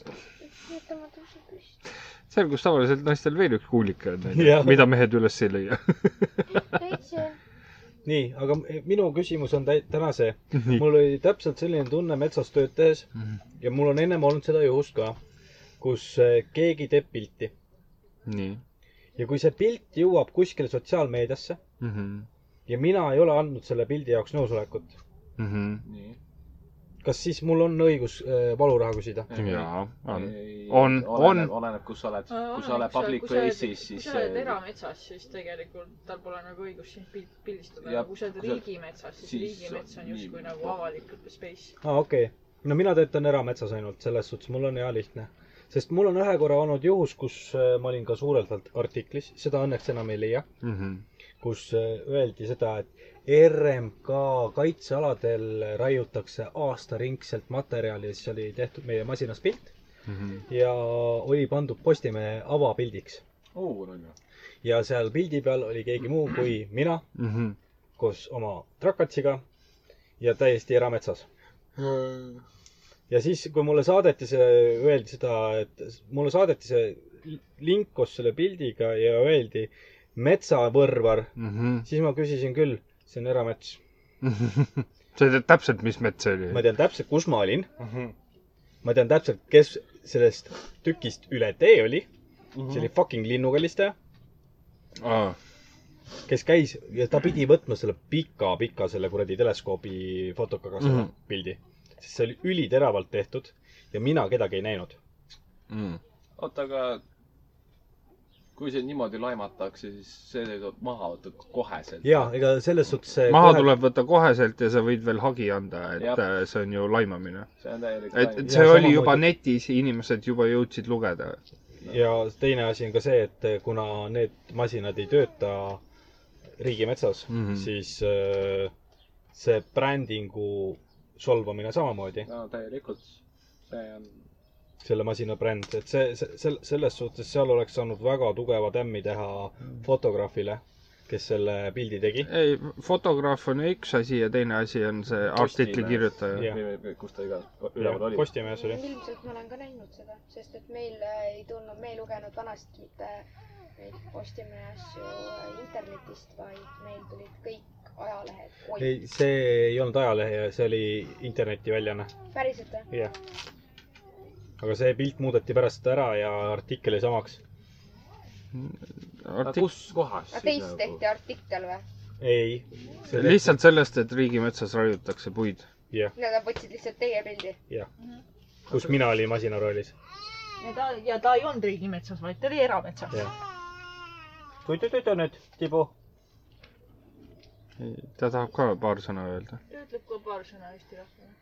seal, kus tavaliselt naistel veel üks kuulike on, Jah. mida mehed üles ei leia. nii, aga minu küsimus on tä- täna see. mul oli täpselt selline tunne metsas tööd tehes ja mul on ennem olnud seda juhust ka, kus eh, keegi teeb pilti nii. ja kui see pilt jõuab kuskile sotsiaalmeediasse Mhm. ja mina ei ole andnud selle pildi jaoks nõusolekut, nii. kas siis mul on õigus äh, valuraha küsida? jaa, on. On- on- oleneb, kus sa oled. kui sa oled public place'is, kui siis. sa oled erametsas, siis tegelikult tal pole nagu õigust sind pilt- pildistada ja kui sa oled kui sa- riigimetsas, siis riigimets on justkui nagu avalik space. aa, okei okay.. no mina töötan erametsas ainult, selles suhtes mul on hea lihtne. Sest mul on ühe korra olnud juhus, kus äh, ma olin ka suurelt art- artiklis, seda õnneks enam ei leia, Mhm. kus äh, öeldi seda, et RMK kaitsealadel raiutakse aastaringselt materjali ja siis oli tehtud meie masinas pilt Mhm. ja oli pandud Postimehe avapildiks. ju. ja seal pildi peal oli keegi muu kui mina Mhm. koos oma trakatsiga ja täiesti erametsas. Ja siis, kui mulle saadeti see, öeldi seda, et mulle saadeti see link koos selle pildiga ja öeldi metsavõrvar, Mhm. siis ma küsisin küll, see on eramets. sa tead täpselt, mis mets see oli ma? tean täpselt, kus ma olin, Mhm. ma tean täpselt, kes sellest tükist üle tee oli. see oli fucking linnukallistaja, aa, kes käis ja ta pidi võtma selle pika-pika selle kuradi teleskoobi fotokaga selle mm. -hmm. pildi. Sest see oli üliteravalt tehtud ja mina kedagi ei näinud. mm.. oota, aga kui see niimoodi laimatakse, siis see tuleb maha võtta koheselt. ja ega selles suhtes see maha kohe... tuleb võtta koheselt ja sa võid veel hagi anda, et Jah. äh, see on ju laimamine. see on täielik et, et see Ja oli juba netis, inimesed juba jõudsid lugeda. ja teine asi on ka see, et kuna need masinad ei tööta riigimetsas mm. -hmm. siis äh, see brändingu solvamine samamoodi, no täielikult. see on, selle masina bränd, et see, see, sel-, selles suhtes seal oleks saanud väga tugeva tämmi teha fotograafile, kes selle pildi tegi. ei, fotograaf on üks asi ja teine asi on see artikli kirjutaja. Kus ta igas, üleval oli. Postimehes oli. ilmselt ma olen ka näinud seda, sest et meil äh, ei tulnud, me ei lugenud vanasti mitte neid Postimehe asju internetist, vaid meil tulid kõik ajalehed. ei, see ei olnud ajalehe, see oli internetiväljaanne, päriselt või? jah. aga see pilt muudeti pärast ära ja artikkel jäi samaks. Artik-, kus kohas teist tehti artikkel või? ei. lihtsalt sellest, et riigimetsas raiutakse puid. jah, Nad võtsid lihtsalt teie pildi. jah. kus mina olin masina rollis. ja ta, ja ta ei olnud riigimetsas, vaid ta oli erametsas. jah. tutu-tutu nüüd, Tibu. ta tahab ka paar sõna öelda ta ütleb ka paar sõna eesti rahvale.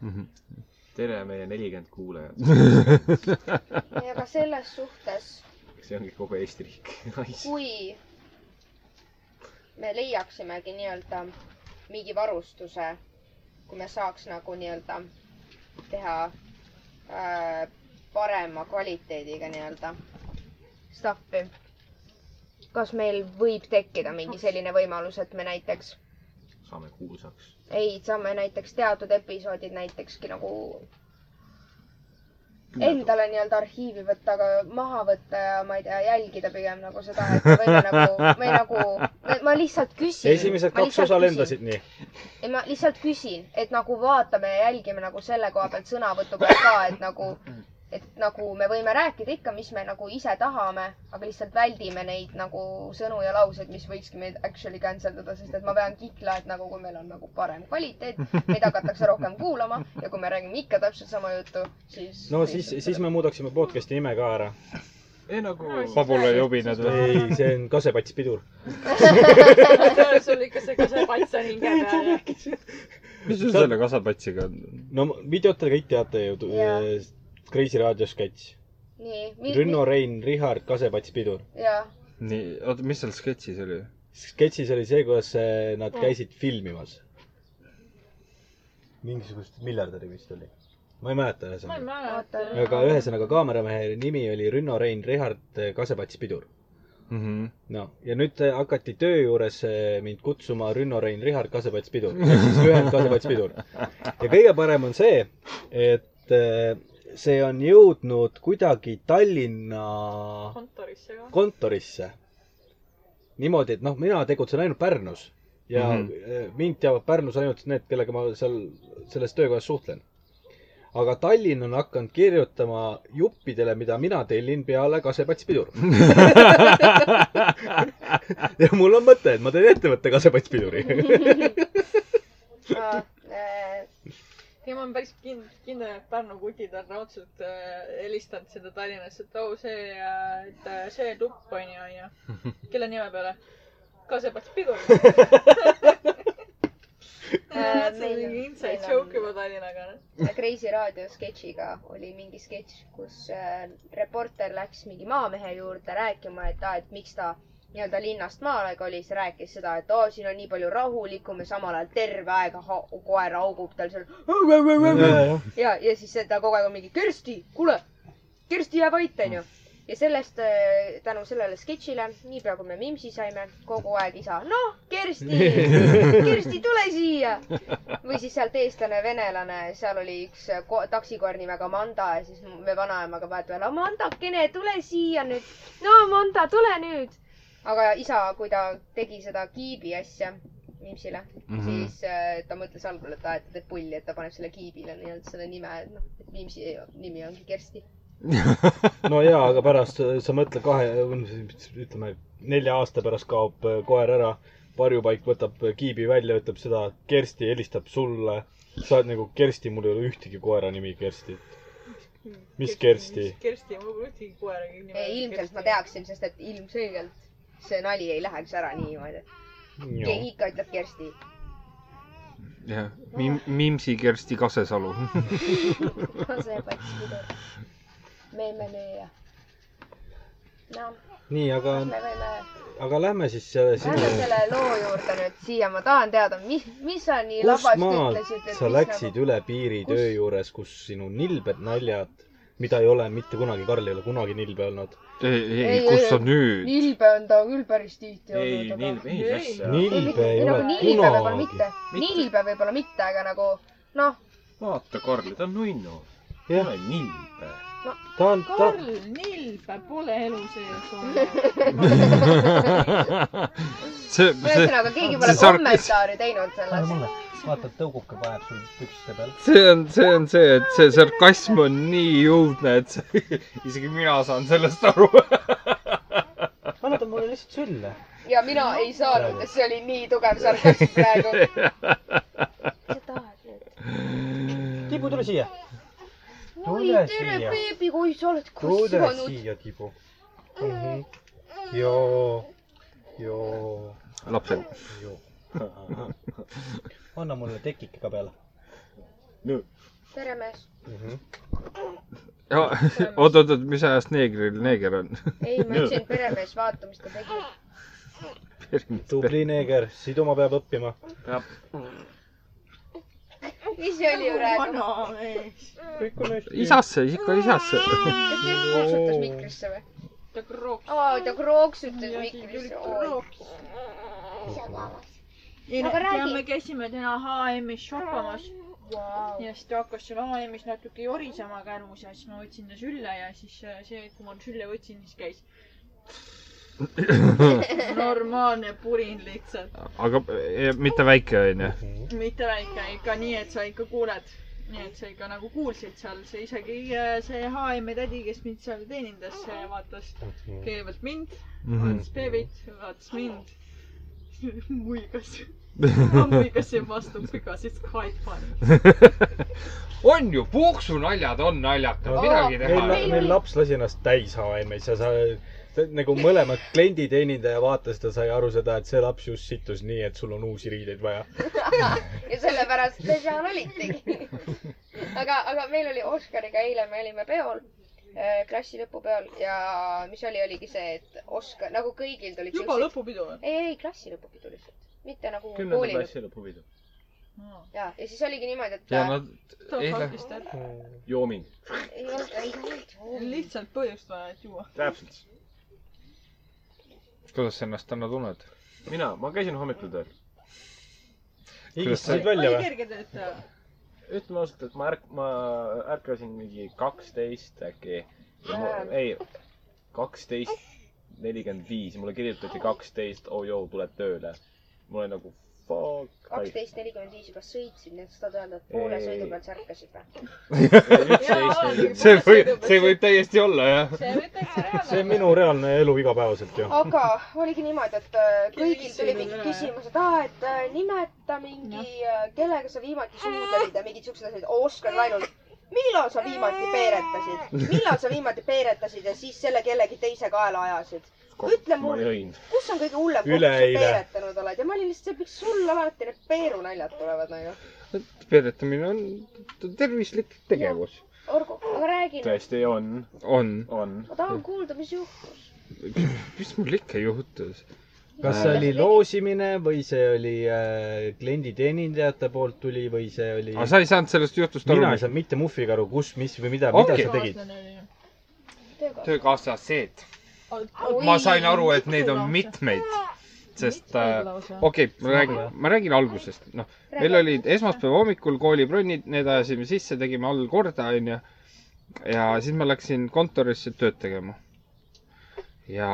mm. -hmm. tere, meie nelikümmend kuulajat. aga selles suhtes, see ongi kogu Eesti riik. kui me leiaksimegi nii-öelda mingi varustuse, kui me saaks nagu nii-öelda teha äh, parema kvaliteediga nii-öelda stuff'i. Kas meil võib tekkida mingi selline võimalus, et me näiteks saame kuulsaks. ei, saame näiteks teatud episoodid näitekski nagu endale nii-öelda arhiivi võtta, aga maha võtta ja ma ei tea, jälgida pigem nagu seda, et me võime nagu, me nagu, ma lihtsalt küsin. esimesed kaks osa lendasid nii. ei, ma lihtsalt küsin, et nagu vaatame ja jälgime nagu selle koha pealt sõnavõtu pealt ka, et nagu, et nagu me võime rääkida ikka, mis me nagu ise tahame, aga lihtsalt väldime neid nagu sõnu ja lauseid, mis võikski meid actually cancel dada, sest et ma pean kihla, et nagu kui meil on nagu parem kvaliteet, meid hakatakse rohkem kuulama ja kui me räägime ikka täpselt sama juttu, siis. no siis, siis me muudaksime podcast'i nime ka ära. ei nagu, Pabula jobinad või? ei, see on Kasepats pidur. sul ikka see kasepats on hinge peal ja. mis sul selle kasapatsiga on? no videot te kõik teate ju Jaa.. Kreisi raadio sketš. nii. Rünno, Rein, Richard, Kasepats pidur. nii, oota, mis seal sketšis oli? sketšis oli see, kuidas eh, nad käisid filmimas. mingisugust miljardäri vist oli. ma ei mäleta ma ei ühesõnaga. aga ühesõnaga kaameramehe nimi oli Rünno, Rein, Richard, Kasepats pidur. Mhm. noh, ja nüüd eh, hakati töö juures mind kutsuma Rünno, Rein, Richard, Kasepats pidur. ehk siis lühend Kasepats pidur. ja kõige parem on see, et see on jõudnud kuidagi Tallinna kontorisse ka. kontorisse. niimoodi, et noh, mina tegutsen ainult Pärnus ja mm. -hmm. mind teavad Pärnus ainult need, kellega ma seal selles töökojas suhtlen. aga Tallinn on hakanud kirjutama juppidele, mida mina tellin peale Kasepats pidur. ja mul on mõte, et ma teen ettevõtte Kasepats äh, ja ma olen päris kind-, kindel, et Pärnu kutid on raudselt äh, helistanud sinna Tallinnasse, et oo see, et äh, see tupp on ju, onju. kelle nime peale? Kasepats pidur. Äh, see meil- on mingi inside meil joke on- juba Tallinnaga. Kreisi raadio sketšiga oli mingi sketš, kus äh, reporter läks mingi maamehe juurde rääkima, et aa, et miks ta nii-öelda linnast maale kolis, rääkis seda, et oo, siin on nii palju rahulikum ja samal ajal terve aeg koer haugub tal seal. ja, ja siis ta kogu aeg on mingi Kersti, kuule, Kersti, jää vait, onju. ja sellest, tänu sellele sketšile, niipea kui me Mimsi saime, kogu aeg isa, noh, Kersti, Kersti, tule siia. või siis sealt eestlane, venelane, seal oli üks ko- taksikoer nimega Amanda ja siis me vanaemaga vahetevahel, Amandakene, tule siia nüüd. no Amanda, tule nüüd. Aga isa, kui ta tegi seda kiibi asja Mimsile mm, -hmm. siis äh, ta mõtles algul, et aa, et ta teeb pulli, et ta paneb selle kiibile nii-öelda selle nime, et noh, et Mimsi nimi ongi Kersti. no jaa, aga pärast äh, sa mõtle kahe, ütleme nelja aasta pärast kaob äh, koer ära varjupaik võtab kiibi välja, ütleb seda, Kersti helistab sulle. sa oled nagu Kersti, mul ei ole ühtegi koera nimi Kersti. mis Kersti? Kersti, mul pole ühtegi koera nimi. ilmselt ma. teaksin, sest et ilmselgelt see nali ei läheks ära niimoodi. keegi ikka ütleb Kersti. jah, Mim-, Mimsi Kersti Kasesalu. see pats pidur. meemenööja. noh, nii, aga kas, me võime aga lähme siis selle Lähme sinna. selle loo juurde nüüd siia, ma tahan teada, mis, mis sa nii labast ütlesid, et sa läksid nagu... üle piiri kus- töö juures, kus sinu nilbed naljad, mida ei ole mitte kunagi, Karl ei ole kunagi nilbe olnud. ei, ei, Ei, kus ei, sa nüüd? nilbe on ta küll päris tihti ei, olnud, ei nilbe ei ei nagu ole nilbe võib-olla kunagi. mitte, Mitte. nilbe võib-olla mitte, aga nagu noh, vaata Karli, ta on nunnu. ei ole nilbe. ta on, ta, Karl, nilbe pole elu sees olnud. ühesõnaga keegi pole kommentaari teinud sellest. vaata, tõuguke paneb sul pükste peal. see on, see on see, et see sarkasm on nii jõudne, et see, isegi mina saan sellest aru. anna ta mulle lihtsalt sülle. ja mina ei saanud, et see oli nii tugev sarkasm praegu. mis sa tahad nüüd? Tibu, tule siia. oi, Tule tere beebi, kui sa oled tule kasvanud. siia, Tibu mm. -hmm. joo, joo, lapsed. anna mulle tekike ka peale tere, mees. mm. -hmm. oot, oot, oot, mis ajast neegril neeger on? ei, ma ütlesin peremees, vaata, mis ta tegi. tubli neeger, siduma peab õppima. see oli praegu? vana mees. kõik on hästi. isasse, ikka isasse. kas ta krooksutas mikrisse või? ta krooks. aa, ta krooksutas mikrisse. ei, Aga räägi. ja me käisime täna HM-is shoppamas Vau. ja siis ta hakkas seal HM-is natuke jorisema kärmus ja siis ma võtsin ta sülle ja siis äh, see, kui ma sülle võtsin, siis käis normaalne purin lihtsalt. aga eh, mitte väike onju. mitte väike, ikka nii, et sa ikka kuuled. nii et sa ikka nagu kuulsid seal, see isegi äh, see HM-i tädi, kes mind seal teenindas, vaatas kõigepealt mind, vaatas beebit, vaatas mind, muigas. ma muigasin vastu because it's quite funny. on ju, puuksunaljad on naljakad, midagi teha meil ei, meil laps lasi ennast täis HM-is ja sa ta- nagu mõlemad klienditeenindaja vaatas, ta sai aru seda, et see laps just sittus nii, et sul on uusi riideid vaja. ja sellepärast te seal olitegi. aga, aga meil oli Oskariga eile, me olime peol, klassi lõpupeol ja mis oli, oligi see, et Oskar, nagu kõigil tulid juba. lõpupidu või? ei, ei klassi lõpupidu lihtsalt, mitte nagu kümnenda klassi lõpupidu. ja, ja siis oligi niimoodi, et ja nad eile, jooming. ei olnud, ei olnud. lihtsalt põhjust vaja, et juua. täpselt. kuidas sa ennast täna tunned? mina, ma käisin hommikul tööl. higistasid välja oli või? kerge töötaja. ütleme ausalt, et ma ärk-, ma ärkasin mingi kaksteist äkki. ei, kaksteist nelikümmend viis, mulle kirjutati kaksteist, oo joo, tuled tööle. Mul oli nagu fuck. kaksteist nelikümmend viis juba sõitsid, nii et sa tahad öelda, et poole Ei. sõidu pealt sa ärkasid või? see võib, see võib täiesti olla jah. see on minu reaalne elu igapäevaselt ju. aga oligi niimoodi, et äh, kõigil tuli mingi küsimus, et aa, et äh, nimeta mingi, kellega sa viimati suhtlesid ja mingid siuksed asjad. Oskar ainult, millal sa viimati peeretasid, millal sa viimati peeretasid ja siis selle kellegi teise kaela ajasid? Ütle ma mulle, kus on kõige hullem koht, kus sa peeretanud oled ja ma olin lihtsalt, miks sul alati need peerunaljad tulevad nagu. peeretamine on tervislik tegevus. Orgu, aga räägi tõesti on, on. on. ma tahan kuulda, mis juhtus. mis mul ikka juhtus? kas see oli loosimine või see oli äh, klienditeenindajate poolt tuli või see oli? aga sa ei saanud sellest jutust aru mina ei? saanud mitte muhviga aru, kus, mis või mida, mida Okei. sa tegid. töökaaslased. Ma sain aru, et neid on mitmeid, sest äh, okei okay,, ma räägin, ma räägin algusest, noh, meil olid esmaspäeva hommikul koolibronnid, need ajasime sisse, tegime all korda, onju. ja siis ma läksin kontorisse tööd tegema. ja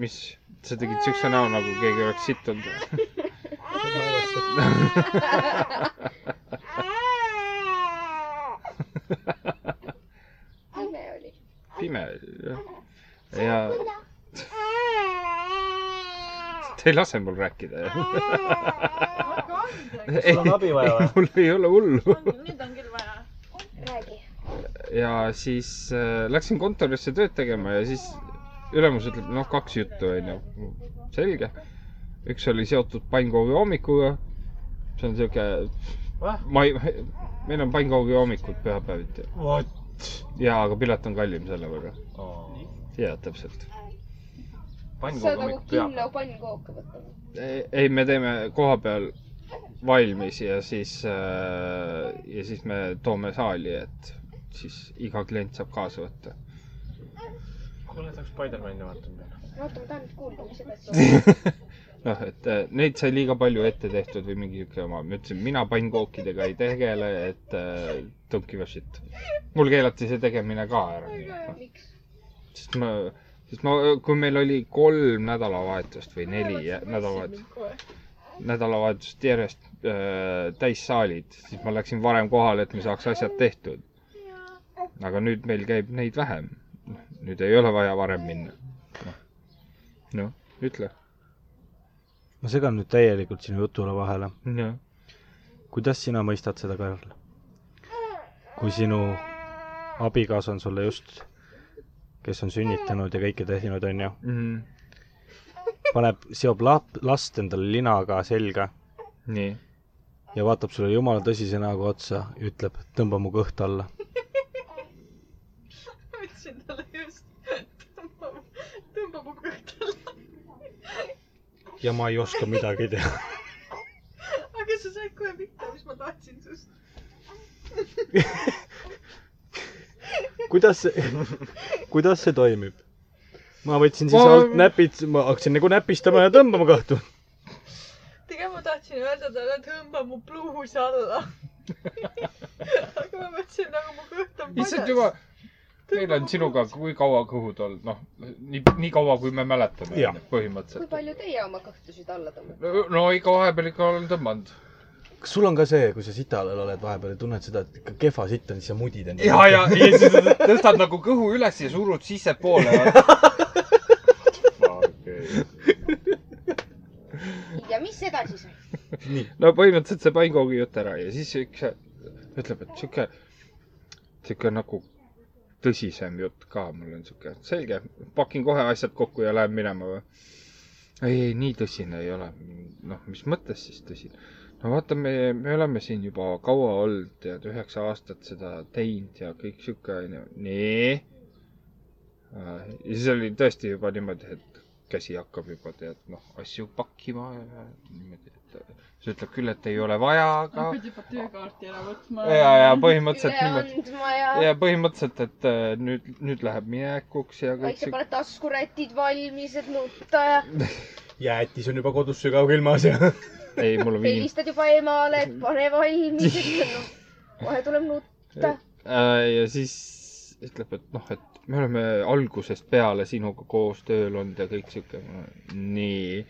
mis, sa tegid siukse näo, nagu keegi oleks sittunud. pime oli. pime oli, jah. Ja Te ei lase mul rääkida hakka andeks. sul on abi vaja või? mul ei ole hullu. nüüd on küll vaja. räägi. ja siis äh, läksin kontorisse tööd tegema ja siis ülemus ütleb, noh, kaks juttu onju. selge. üks oli seotud pannkoogi hommikuga. see on siuke, ma ei, meil on pannkoogi hommikud pühapäeviti ja, aga pilet on kallim selle võrra. jaa, täpselt. sa nagu kinno pannkooke võtad. ei, me teeme koha peal valmis ja siis äh,, ja siis me toome saali, et siis iga klient saab kaasa võtta. kuule, tahaks Spider-man'i vaatama minna. oota, ma tahan nüüd kuulda, mis edasi. noh, et äh, neid sai liiga palju ette tehtud või mingi siuke oma, ma ütlesin, mina pannkookidega ei tegele, et äh, don't give a shit. mul keelati see tegemine ka ära, noh, miks? Sest ma, sest ma, kui meil oli kolm nädalavahetust või neli nädalavahetust, nädalavahetust järjest äh, täissaalid, siis ma läksin varem kohale, et me saaks asjad tehtud. aga nüüd meil käib neid vähem. nüüd ei ole vaja varem minna. noh, noh, ütle. ma segan nüüd täielikult sinu jutule vahele. kuidas sina mõistad seda, Karl? kui sinu abikaasa on sulle just, kes on sünnitanud ja kõike teinud, onju, Mhm. paneb, seob lap-, last endale linaga selga nii. ja vaatab sulle jumala tõsise näoga otsa ja ütleb, tõmba mu kõht alla. ma ütlesin talle just, tõmba, tõmba mu kõht alla. ja ma ei oska midagi teha. aga sa said kohe pihta, mis ma tahtsin sinust. kuidas see, kuidas see toimib? ma võtsin siis Ma- alt näpid, ma hakkasin nagu näpistama ja tõmbama kõhtu. tegelikult ma tahtsin öelda talle, tõmba mu pluus alla. aga ma mõtlesin nagu mu kõht on issand jumal, meil on sinuga kui kaua kõhud olnud, noh, nii, nii kaua, kui me mäletame Jah., kui põhimõtteliselt. palju teie oma kõhtusid alla tõmbate? no, no ikka vahepeal ikka olen tõmmanud. Kas sul on ka see, kui sa sita all oled vahepeal ja tunned seda, et ikka kehva sitt on, siis sa mudid endale? ja, ja, ja siis tõstad nagu kõhu üles ja surud sissepoole. ja mis edasi sai? no põhimõtteliselt see pannkoogi jutt ära ja siis üks ütleb, et sihuke, sihuke nagu tõsisem jutt ka, mul on sihuke, selge, pakin kohe asjad kokku ja lähen minema või? ei, ei nii tõsine ei ole. noh, mis mõttes siis tõsine? No vaata, me, me oleme siin juba kaua olnud, tead, üheksa aastat seda teinud ja kõik sihuke onju, nii. ja siis oli tõesti juba niimoodi, et käsi hakkab juba tead noh, asju pakkima ja niimoodi, et siis ütleb küll, et ei ole vaja, aga pidi juba töökaarti ära võtma. ja, ja põhimõtteliselt niimoodi. ja, ja põhimõtteliselt, et äh, nüüd, nüüd läheb minekuks ja kõik väikse paned taskurätid valmis, et nutta ja jäätis on juba kodus sügavkülmas ja ei, mul on viin. helistad juba emale, et pane valmis, et no, kohe tuleb nutta. Äh, ja siis ütleb, et noh, et me oleme algusest peale sinuga koos tööl olnud ja kõik siuke. nii.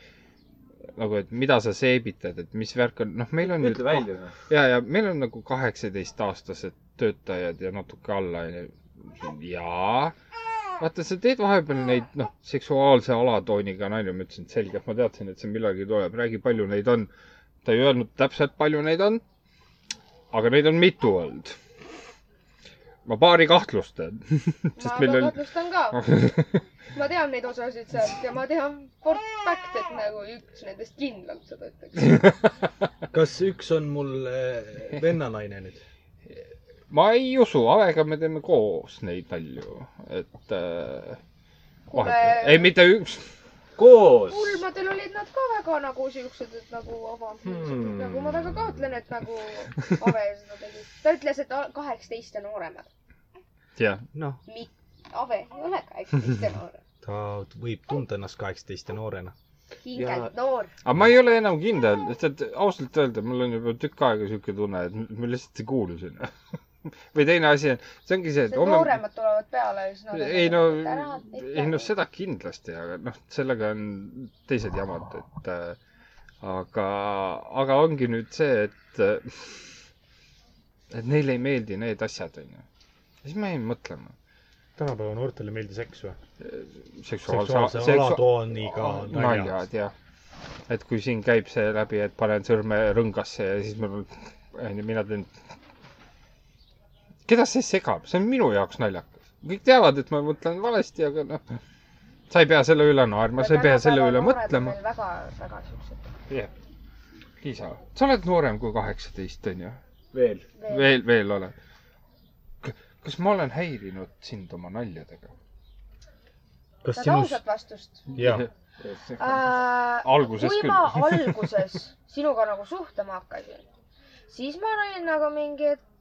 nagu, et mida sa seebitad, et mis värk on, noh, meil on ütle välja. ja, ja meil on nagu kaheksateistaastased töötajad ja natuke alla onju. jaa. vaata, sa teed vahepeal neid, noh, seksuaalse alatooniga nalju, ma ütlesin, et selge, ma teadsin, et see millalgi tuleb, räägi, palju neid on. ta ei öelnud täpselt, palju neid on. aga neid on mitu olnud. ma paari kahtlustan. ma sest meil on, kahtlustan ka. ma tean neid osasid sealt ja ma tean for fact, et nagu üks nendest kindlalt seda ütleks. kas üks on mul äh, vennanaine nüüd? Ma ei usu, Avega me teeme koos neid nalju, et äh,. Kuule- ei, mitte üks koos. pulmadel olid nad ka väga nagu siuksed, et nagu avantiilsed Hmm. nagu ma väga kahtlen, et nagu Ave seda tegi. ta ütles, et kaheksateist ja nooremad. jah, noh, Ave ei ole kaheksateist ja noorem. ta võib tunda ennast kaheksateist ja noorena. hingelt noor. aga ma ei ole enam kindel, sest et ausalt öelda, mul on juba tükk aega siuke tunne, et ma lihtsalt ei kuulu sinna. või teine asi on, see ongi see, et homme. nooremad tulevad peale ja siis nad. ei no, ei no. seda kindlasti, aga noh, sellega on teised jamad, et äh, aga, aga ongi nüüd see, et äh, et neile ei meeldi need asjad, onju. siis ma jäin mõtlema. tänapäeva noortele ei meeldi seks või? seksuaalse, seksuaalse alatooniga naljad. jah. et kui siin käib see läbi, et panen sõrme rõngasse ja siis mul, onju, mina teen. Keda see segab, see on minu jaoks naljakas. kõik teavad, et ma mõtlen valesti, aga noh, sa ei pea selle üle naerma, sa ei pea selle üle mõtlema. väga, väga siuksed. jah. Liisa, sa oled noorem kui kaheksateist, onju? veel. veel, veel oled. kas ma olen häirinud sind oma naljadega? kas tahad sinust, ausat vastust jaa, äh,? Alguses kui küll. ma alguses sinuga nagu suhtlema hakkasin, siis ma olin nagu mingi, et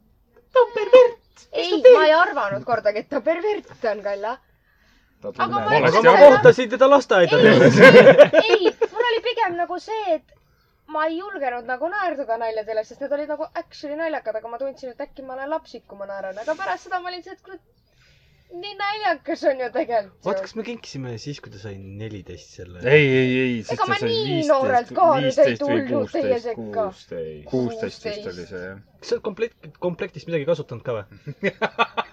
ta on pervert. ei, ma ei arvanud kordagi, et ta pervert on, Kalla. aru. kohtasin teda lasteaeda ei tehes., ei, mul oli pigem nagu see, et ma ei julgenud nagu naerduda naljadele, sest need olid nagu actually naljakad, aga ma tundsin, et äkki ma olen lapsik, kui ma naeran, aga pärast seda ma olin see, et kurat, nii naljakas on ju tegelikult vaata, ju. kas me kinkisime siis, kui ta sai neliteist selle. ei, ei, ei. ega ma nii noorelt nüüd ei tulnud teie sekka. kuusteist. vist oli see jah. kas sa oled komplekt, komplektist midagi kasutanud ka või?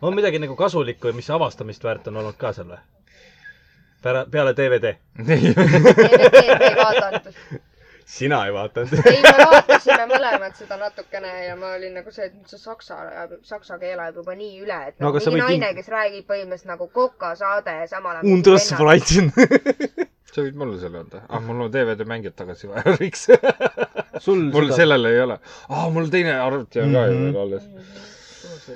on midagi nagu kasulikku, mis avastamist väärt on olnud ka seal või? peale, peale DVD? ei vaadanud. Sina ei vaadanud? ei, me vaatasime mõlemad seda natukene ja ma olin nagu see, et nüüd see saksa, saksa keel ajab juba nii üle, et No nagu mingi naine, kin- kes räägib põhimõtteliselt nagu Koka saade ja samal ajal. Undrusfreitsen. sa võid mulle selle anda. ah, mul on DVD mängijad tagasi vaja, sul mul sellel ei ole. aa, mul teine arvuti on ka ju Mhm. veel alles.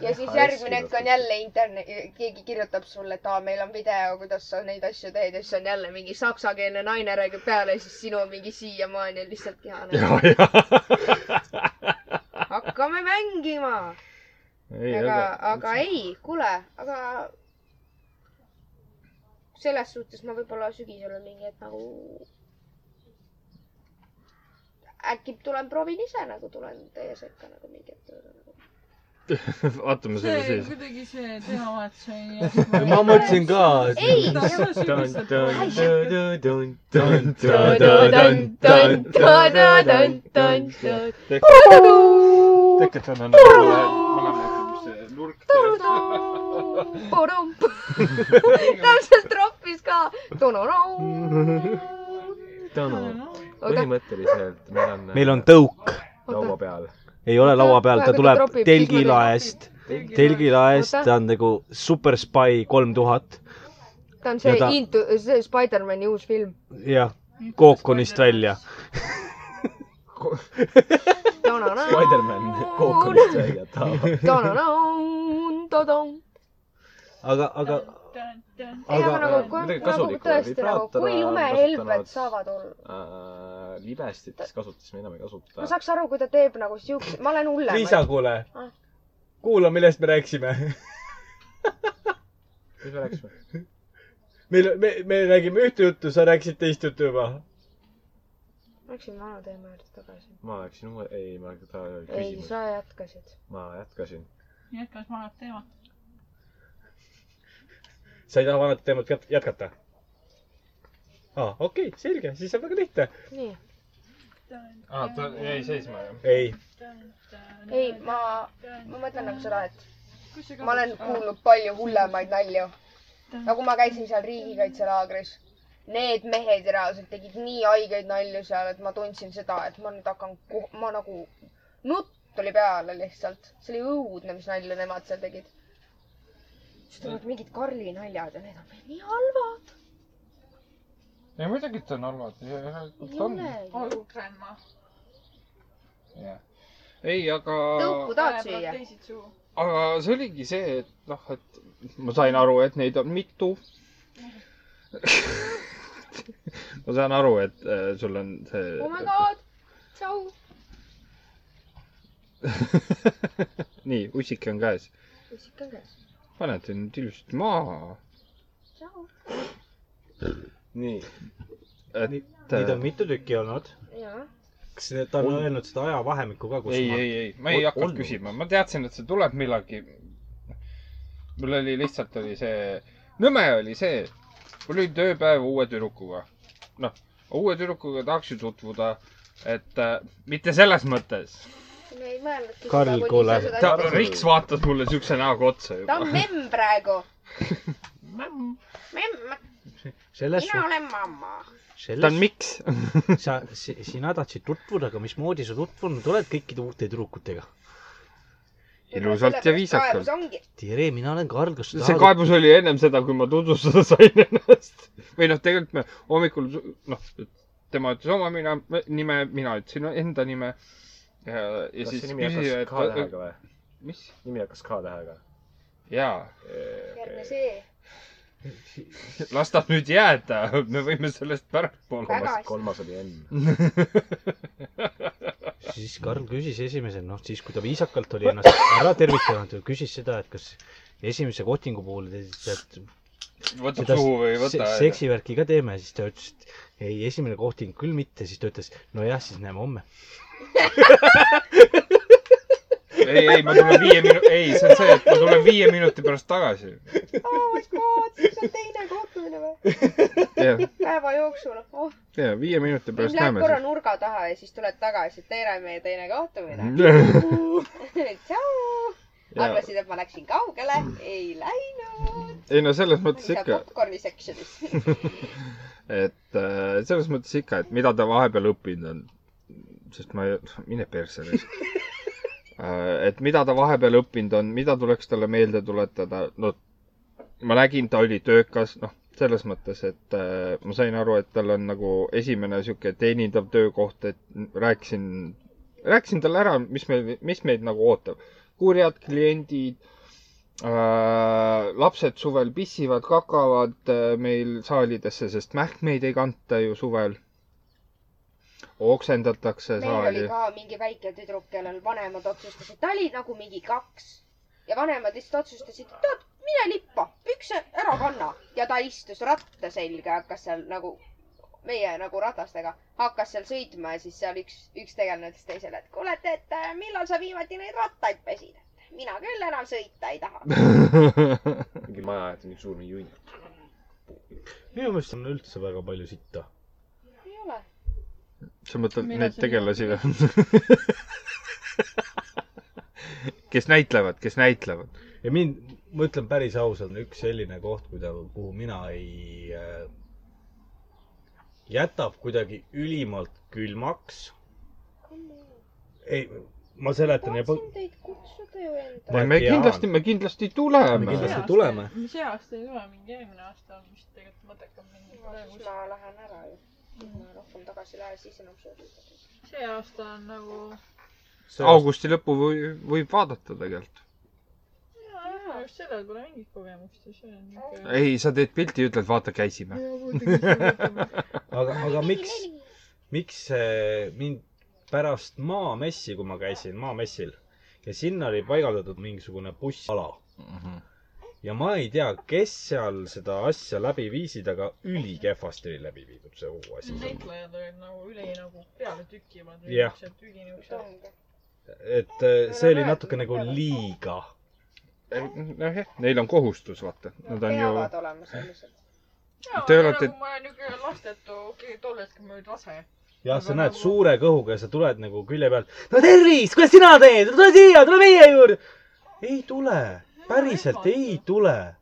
Ja siis järgmine hetk on jälle internet, keegi kirjutab sulle, et aa, meil on video, kuidas sa neid asju teed ja siis on jälle mingi saksakeelne naine räägib peale ja siis sinu mingi siiamaani on lihtsalt kihane. hakkame mängima. ei, aga, aga. ei, kuule, aga selles suhtes ma võib-olla sügisel on mingi, et nagu äkki tulen proovin ise nagu tulen teie sekka nagu mingi hetk. Vaatame selle see siis. kuidagi see teemavahetus oli. ma mõtlesin ka. ei, tegelikult on mõlemad, mis see nurk teeb. täpselt roppis ka. põhimõtteliselt meil on. meil on tõuk, laua peal. Ei ole laua peal, ta tuleb telgilaest, telgilaest, ta on nagu Super Spy kolm tuhat ta on see ta- Into, see Spider-man'i uus film. ja kookonist välja. Spider-man kookonist välja tahab. aga, aga ei, Aga- aga nagu, kui midagi nagu tõesti nagu, kui lumehelbed saavad olla. Libestit kasutasime enam ei ma kasuta. saaks aru, kui ta teeb nagu siukse, ma olen hullem. Liisa, kuule Ah., kuula, millest me rääkisime. mis me rääkisime? meil, me, me räägime ühte juttu, sa rääkisid teist juttu juba. Läksin vana teema juurde tagasi. ma läksin uue, ei, ma ta ei, sa jätkasid. ma jätkasin. jätkas vanad teemat. sa ei taha vanat teemat jät- jätkata? aa, okei okay,, selge, siis on väga lihtne. nii. aa, ta jäi seisma ju. ei, ei, ma, ma mõtlen nagu seda, et ma olen kuulnud palju hullemaid nalju. nagu ma käisin seal riigikaitselaagris. Need mehed reaalselt tegid nii haigeid nalju seal, et ma tundsin seda, et ma nüüd hakkan, ma nagu, nutt tuli peale lihtsalt. see oli õudne, mis nalju nemad seal tegid. siis tulevad mingid Karli naljad ja need on meil nii halvad. Ei muidugi ta on halvad. ei ole ju. olgu, grandma. jah. ei, aga. tõuku tahad süüa? aga see oligi see, et noh, et ma sain aru, et neid on mitu. ma saan aru, et äh, sul on see oh my god, tšau. nii, ussike on käes. kuskil on käes. panete nüüd ilusasti maha. tšau. nii, et neid on mitu tükki olnud. kas ta on öelnud seda ajavahemikku ka, kus ei, ma ei, ei, ma ei hakanud küsima, ma teadsin, et see tuleb millalgi. mul oli lihtsalt oli see, nõme oli see, mul oli tööpäev uue tüdrukuga. noh, uue tüdrukuga tahaks ju tutvuda, et äh, mitte selles mõttes. me ei mõelnudki Karl, kuule. ta, Riks vaatas mulle siukse näoga otsa ta juba on. memm praegu. memm. Selles mina olen mamma. ta on selles miks. sa, sina tahtsid tutvuda, aga mismoodi sa tutvunud oled kõikide uute tüdrukutega? ilusalt ja viisakalt. tere, mina olen Karl, kas sa see kaebus oli ennem seda, kui ma tutvustada sain ennast. või noh, tegelikult me hommikul, noh, tema ütles oma mina, nime, mina ütlesin enda nime. ja, ja kas siis see nimi küsisin, hakkas K et või? mis? nimi hakkas K tähega? jaa, järgmine see. Las ta nüüd jääda, me võime sellest pärastpoole. Kolmas, kolmas oli N. siis Karl küsis esimesena, noh siis kui ta viisakalt oli ennast ära tervitanud, küsis seda, et kas esimese kohtingu puhul te tead võtab suhu või ei se- võta. seksivärki ka teeme, siis ta ütles, et ei, esimene kohting küll mitte, siis ta ütles, nojah, siis näeme homme. ei, ei, ma tulen viie minu-, ei, see on see, et ma tulen viie minuti pärast tagasi. oh my god, siis on teine kohtumine või? jah, päeva jooksul. oh, ja viie minuti pärast näeme korra nurga taha ja siis tuled tagasi, tere, meie teine kohtumine. siis. tšau. Jaa. arvasid, et ma läksin kaugele? ei läinud. ei no selles mõttes ikka, popkorni section'is. et äh, selles mõttes ikka, et mida ta vahepeal õppinud on. sest ma ei, mine persse raisk. et mida ta vahepeal õppinud on, mida tuleks talle meelde tuletada, no ma nägin, ta oli töökas, noh, selles mõttes, et äh, ma sain aru, et tal on nagu esimene sihuke teenindav töökoht, et rääkisin, rääkisin talle ära, mis meil, mis meid nagu ootab. kurjad kliendid äh,, lapsed suvel pissivad, kakavad äh, meil saalidesse, sest mähkmeid ei kanta ju suvel. Oksendatakse meil oli saali. ka mingi väike tüdruk, kellel vanemad otsustasid, ta oli nagu mingi kaks ja vanemad lihtsalt otsustasid, et tead, mine lippa, pükse ära kanna ja ta istus ratta selga, hakkas seal nagu meie nagu ratastega, hakkas seal sõitma ja siis seal üks, üks tegelane ütles teisele, et kuule, et, äh, millal sa viimati neid rattaid pesid? mina küll enam sõita ei taha. mingi maja ette mingi suur mingi junn. minu meelest on üldse väga palju sitta. Sa mõtled Millal neid tegelasi või? kes näitlevad, kes näitlevad. ja mind, ma ütlen päris ausalt, üks selline koht, kuida-, kuhu mina ei äh,, jätab kuidagi ülimalt külmaks. ei, ma seletan ja tahtsin teid kutsuda ju enda. Ma me kindlasti, me kindlasti tuleme Me kindlasti See tuleme. see aasta ei tule, mingi eelmine aasta on vist tegelikult mõttekam minna ma lähen ära ju. Ma rohkem tagasi ei lähe, siis enam sööda. see aasta on nagu, augusti lõppu või, võib vaadata tegelikult. jaa, just sellel pole mingit kogemust ja see on niuke. ei, sa teed pilti ja ütled, vaata, käisime. aga, aga miks, miks see mind pärast maamessi, kui ma käisin maamessil ja sinna oli paigaldatud mingisugune bussala ja ma ei tea, kes seal seda asja läbi viisid, aga ülikehvasti oli läbi viidud see kogu asi. näitlejad olid nagu üli nagu peale tükivad. Jah. et äh, see oli natuke nagu liiga. noh jah, neil on kohustus, vaata. Nad on ju, peavad olema sellised. jaa, Te Te olete- nagu ma olen niuke lastetu, tol hetkel ma olin rase. jah, sa näed nagu- suure kõhuga ja sa tuled nagu külje pealt. no tervist, kuidas sina teed, tule siia, tule meie juurde. ei tule, päriselt ei tule.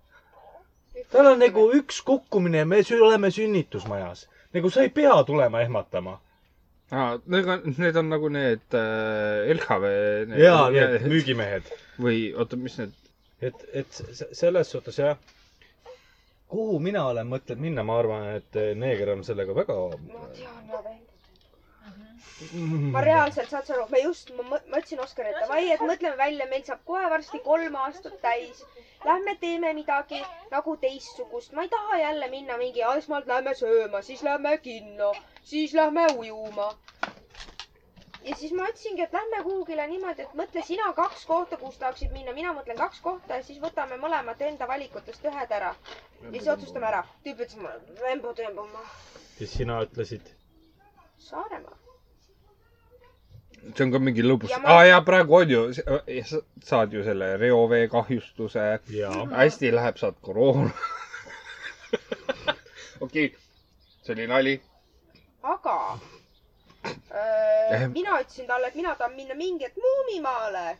tal on nagu üks kukkumine ja me oleme sünnitusmajas. nagu sa ei pea tulema ehmatama. need on, need on nagu need äh, LHV. jaa, need müügimehed. või oota, mis need, et, et selles suhtes jah, kuhu mina olen mõtelnud minna, ma arvan, et neeger on sellega väga. ma tean, ma vend. Ma reaalselt, saad sa aru, me just, ma mõ- ma ütlesin Oskarile, et davai, et mõtleme välja, meil saab kohe varsti kolm aastat täis. Lähme teeme midagi nagu teistsugust, ma ei taha jälle minna mingi, esmalt lähme sööma, siis lähme kinno, siis lähme ujuma. ja siis ma ütlesingi, et lähme kuhugile niimoodi, et mõtle sina kaks kohta, kuhu tahaksid minna, mina mõtlen kaks kohta ja siis võtame mõlemad enda valikutest ühed ära. ja siis otsustame ära. tüüp ütles mulle, Rembo Tembo, ma siis sina ütlesid. Saaremaa. See on ka mingi lõbus Ja, ma- ah, jaa, praegu on ju, saad ju selle reovee kahjustuse. hästi läheb, saad koroona. okei okay., see oli nali. aga Eh. öö, mina ütlesin talle, et mina tahan minna mingi hetk Muumimaale.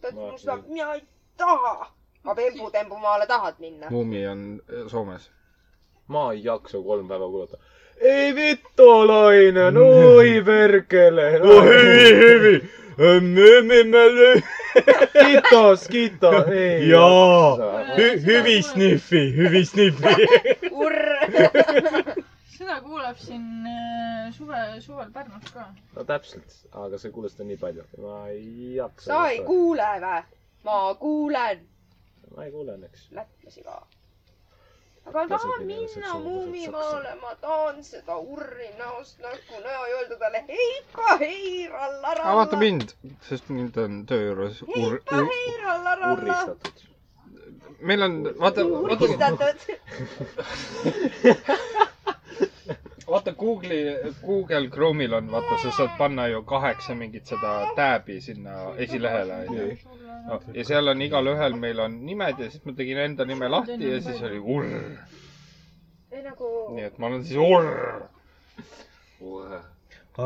ta ütles Ma- mulle seda, mina ei taha. aga Pembu-Tembumaale tahad minna? Muumi on äh, Soomes. ma ei jaksa kolm päeva kuulata. Ei vittu, Laine, no oi perkele. hüvi, hüvi. Skita, skita, ei. jaa, hüvi sniffi, hüvi sniffi. urr. seda kuuleb siin äh, suve, suvel Pärnus ka. no täpselt, aga sa kuulad seda nii palju. ma ei jaksa. sa ei kuule vä? ma kuulen ma ei kuule õnneks. lätlasi ka aga tahan minna muumi maale, ma tahan seda urri näost näkku näha ja öelda talle heipa heira lara. vaata mind, sest mind on töö juures. heipa heira lara. urristatud. meil on, vaata. urristatud vaata Google'i, Google Chrome'il on, vaata, sa saad panna ju kaheksa mingit seda tääbi sinna esilehele, onju. ja seal on igalühel meil on nimed ja siis ma tegin enda nime lahti ja siis oli urr. nagu nii et ma olen siis urr.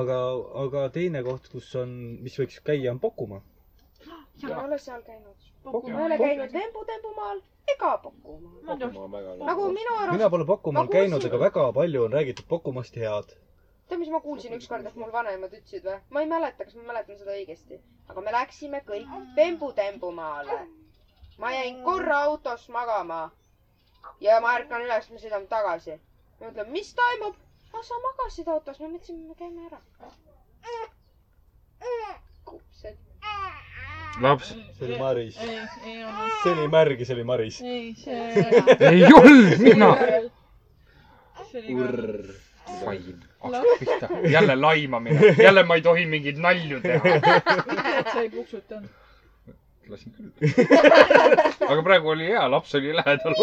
aga, aga teine koht, kus on, mis võiks käia, on Pokumaa. ma ei ole seal käinud. Ma ei ole käinud Lembu Tembumaal ega Pokumaal. nagu minu mina arust, pole Pokumaal Ma käinud, aga väga palju on räägitud Pokumaast head. tead, mis ma kuulsin ükskord, et mul vanemad ütlesid või? ma ei mäleta, kas ma mäletan seda õigesti, aga me läksime kõik Lembu Tembumaale. ma jäin korra autos magama ja ma ärkan üles, me sõidame tagasi. ma mõtlen, mis toimub? ah, sa magasid autos, me mõtlesime, me käime ära. kupsed. laps, see oli Maris. ei, ei olnud, see oli märg ja see oli Maris. ei, see, ei olnud mina. urr. fain, hakkas pihta. jälle laimamine, jälle ma ei tohi mingeid nalju teha. mitte et sa ei puksutanud. lasin küll. aga praegu oli hea, laps oli lähedal.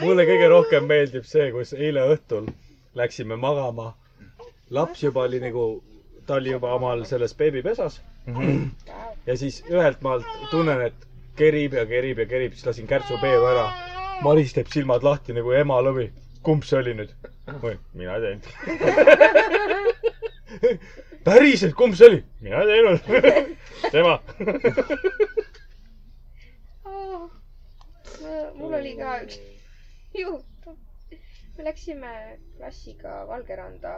mulle kõige rohkem meeldib see, kus eile õhtul läksime magama. laps juba oli nagu, ta oli juba omal selles beebipesas ja siis ühelt maalt tunnen, et kerib ja kerib ja kerib, siis lasin kärtsu peeru ära. Maris teeb silmad lahti nagu ema lõvi. kumb see oli nüüd? mina ei teinud. päriselt, kumb see oli? mina ei teinud. tema. mul oli ka üks juhtum. me läksime klassiga Valgeranda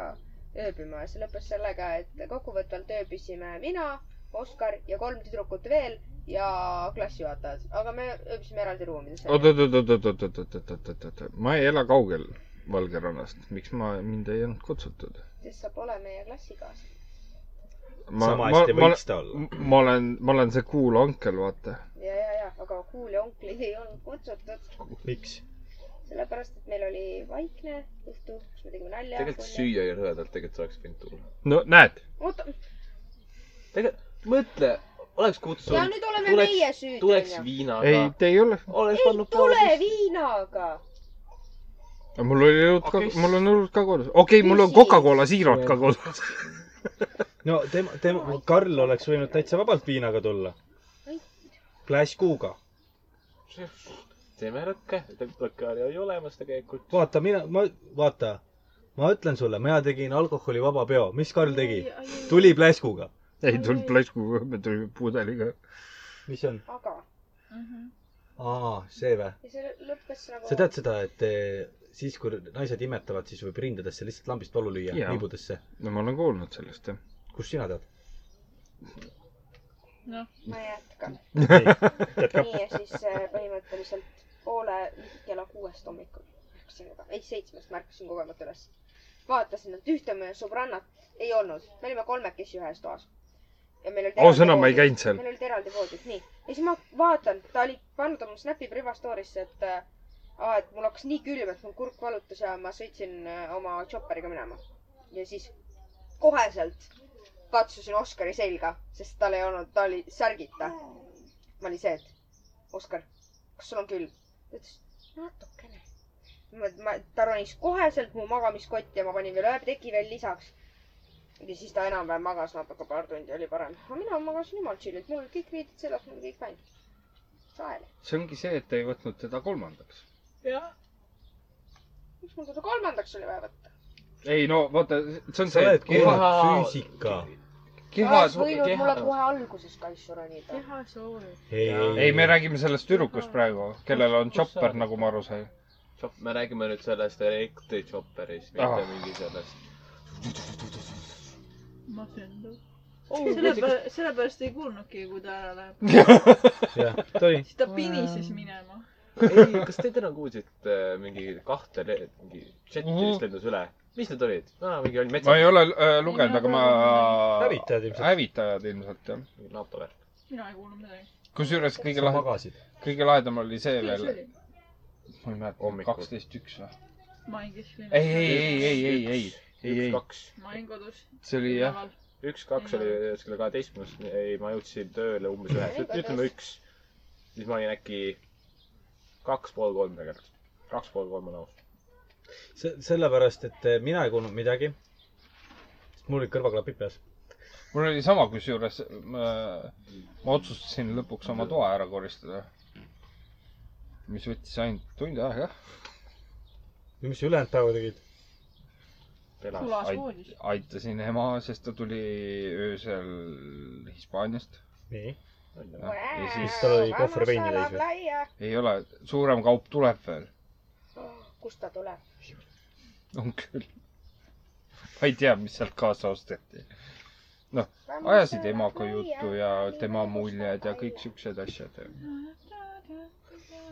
ööbima ja see lõppes sellega, et kokkuvõtvalt ööbisime mina, Oskar ja kolm tüdrukut veel ja klassijuhatajad, aga me ööbisime eraldi ruumides. oot, oot, oot, oot, oot, oot, oot, oot, oot, oot, oot, ma ei ela kaugel Valgerannast, miks ma, mind ei olnud kutsutud? sest sa pole meie klassikaaslane. sama hästi võiks ta olla. ma olen, ma olen see cool onkel, vaata. ja, ja, ja, aga kuul ja onklid ei olnud kutsutud, miks? sellepärast et meil oli vaikne õhtu, kus me tegime nalja. tegelikult süüa ja rõvedalt tegelikult oleks võinud tulla. no näed, oota, tegelikult mõtle, oleks ja kutsunud, nüüd oleme tuleks- meie süüdi, tuleks viinaga ei,. te ei ole. oleks ei tule pausist. viinaga. mul oli õlut ka mul on õlut ka kodus. okei okay,, mul on. Coca-Cola siirot ka kodus. no tema, tema, Karl oleks võinud täitsa vabalt viinaga tulla. Flash kuuga. teeme lõkke, lõkke oli olemas tegelikult. vaata, mina, ma, vaata, ma ütlen sulle, mina tegin alkoholivaba peo, mis Karl tegi? tuli pläskuga. Ei tulnud plaskuga, me tulime pudeliga. mis see on? aga, aa, see vä? ja see lõppes nagu. sa tead seda, et eh, siis, kui naised imetavad, siis võib rindadesse lihtsalt lambist valu lüüa, niibudesse. no ma olen kuulnud sellest, jah. kust sina tead? noh, ma jätkan. jätka. nii ja siis äh, põhimõtteliselt poole kella kuuest hommikul ärkasin koge-, ei seitsmest ma ärkasin kogemata üles. vaatasin, et ühte meie sõbrannat ei olnud, me olime kolmekesi ühes toas. ausõna, ma ei käinud seal. meil olid eraldi voodid, nii. ja siis ma vaatan, ta oli pannud oma Snapi privastory'sse, et äh, aa, et mul hakkas nii külm, et mul kurk valutas ja ma sõitsin äh, oma chopperiga minema. ja siis koheselt katsusin Oskari selga, sest tal ei olnud, ta oli särgita. ma olin see, et Oskar, kas sul on külm? ta ütles, natukene. ma, ma, ta ronis koheselt mu magamiskotti ja ma panin veel ühe teki veel lisaks. Ja siis ta enam-vähem magas natuke, paar tundi oli parem. aga mina magasin jumal chill'ilt, mul olid kõik riided seljas, mul oli kõik fine. sael. see ongi see, et ei võtnud teda kolmandaks. jah. miks mul teda kolmandaks oli vaja võtta? ei no vaata, see on sa see, oled et keha, kuulanud füüsika. keha oleks, võinud mulle kohe alguses kaisu ronida. keha soovib. ei, ei, me räägime sellest tüdrukust praegu, kellel on chopper, nagu ma aru sain. Chop-, me räägime nüüd sellest elektrichopperist, mitte Ah. mingi sellest. masendav. Oh, sellepärast, sellepärast ei kuulnudki, kui ta ära läheb. jah, ta oli. siis ta pinises minema. ei, kas te täna kuulsite äh, mingi kahte, mingi džetti Mhm. vist lendus üle? mis need olid? aa, mingi oli ma ei metsas, ole äh, lugenud, aga ma. Hävitajad ilmselt. hävitajad ilmselt jah. mingi NATO värk. mina ei kuulnud midagi. kusjuures kõige lahedam, kõige lahedam oli see veel, ma ei mäleta, kaksteist üks või? Ei, ei, ei, ei, ei, ei, ei, üks, ei, kaks, Main kodus. see oli jah,. üks, kaks oli kella kaheteistkümnest, ei, ma jõudsin tööle umbes ühest, ütleme üks. siis ma olin äkki kaks pool kolm tegelikult. kaks pool kolm on aus. see, sellepärast, et eh, mina ei kuulnud midagi. mul olid kõrvaklapid peas. mul oli sama, kusjuures ma, ma otsustasin lõpuks oma toa ära koristada. mis võttis ainult tund aega. ja mis sa ülejäänud päeva tegid? pelas. sulas voodis. aitasin ema, sest ta tuli öösel Hispaaniast. nii. ja siis tal oli kohver veini täis või? ei ole, suurem kaup tuleb veel. kust ta tuleb? on küll. ma ei tea, mis sealt kaasa osteti. noh, ajasid emaga juttu ja tema muljed ja kõik siuksed asjad.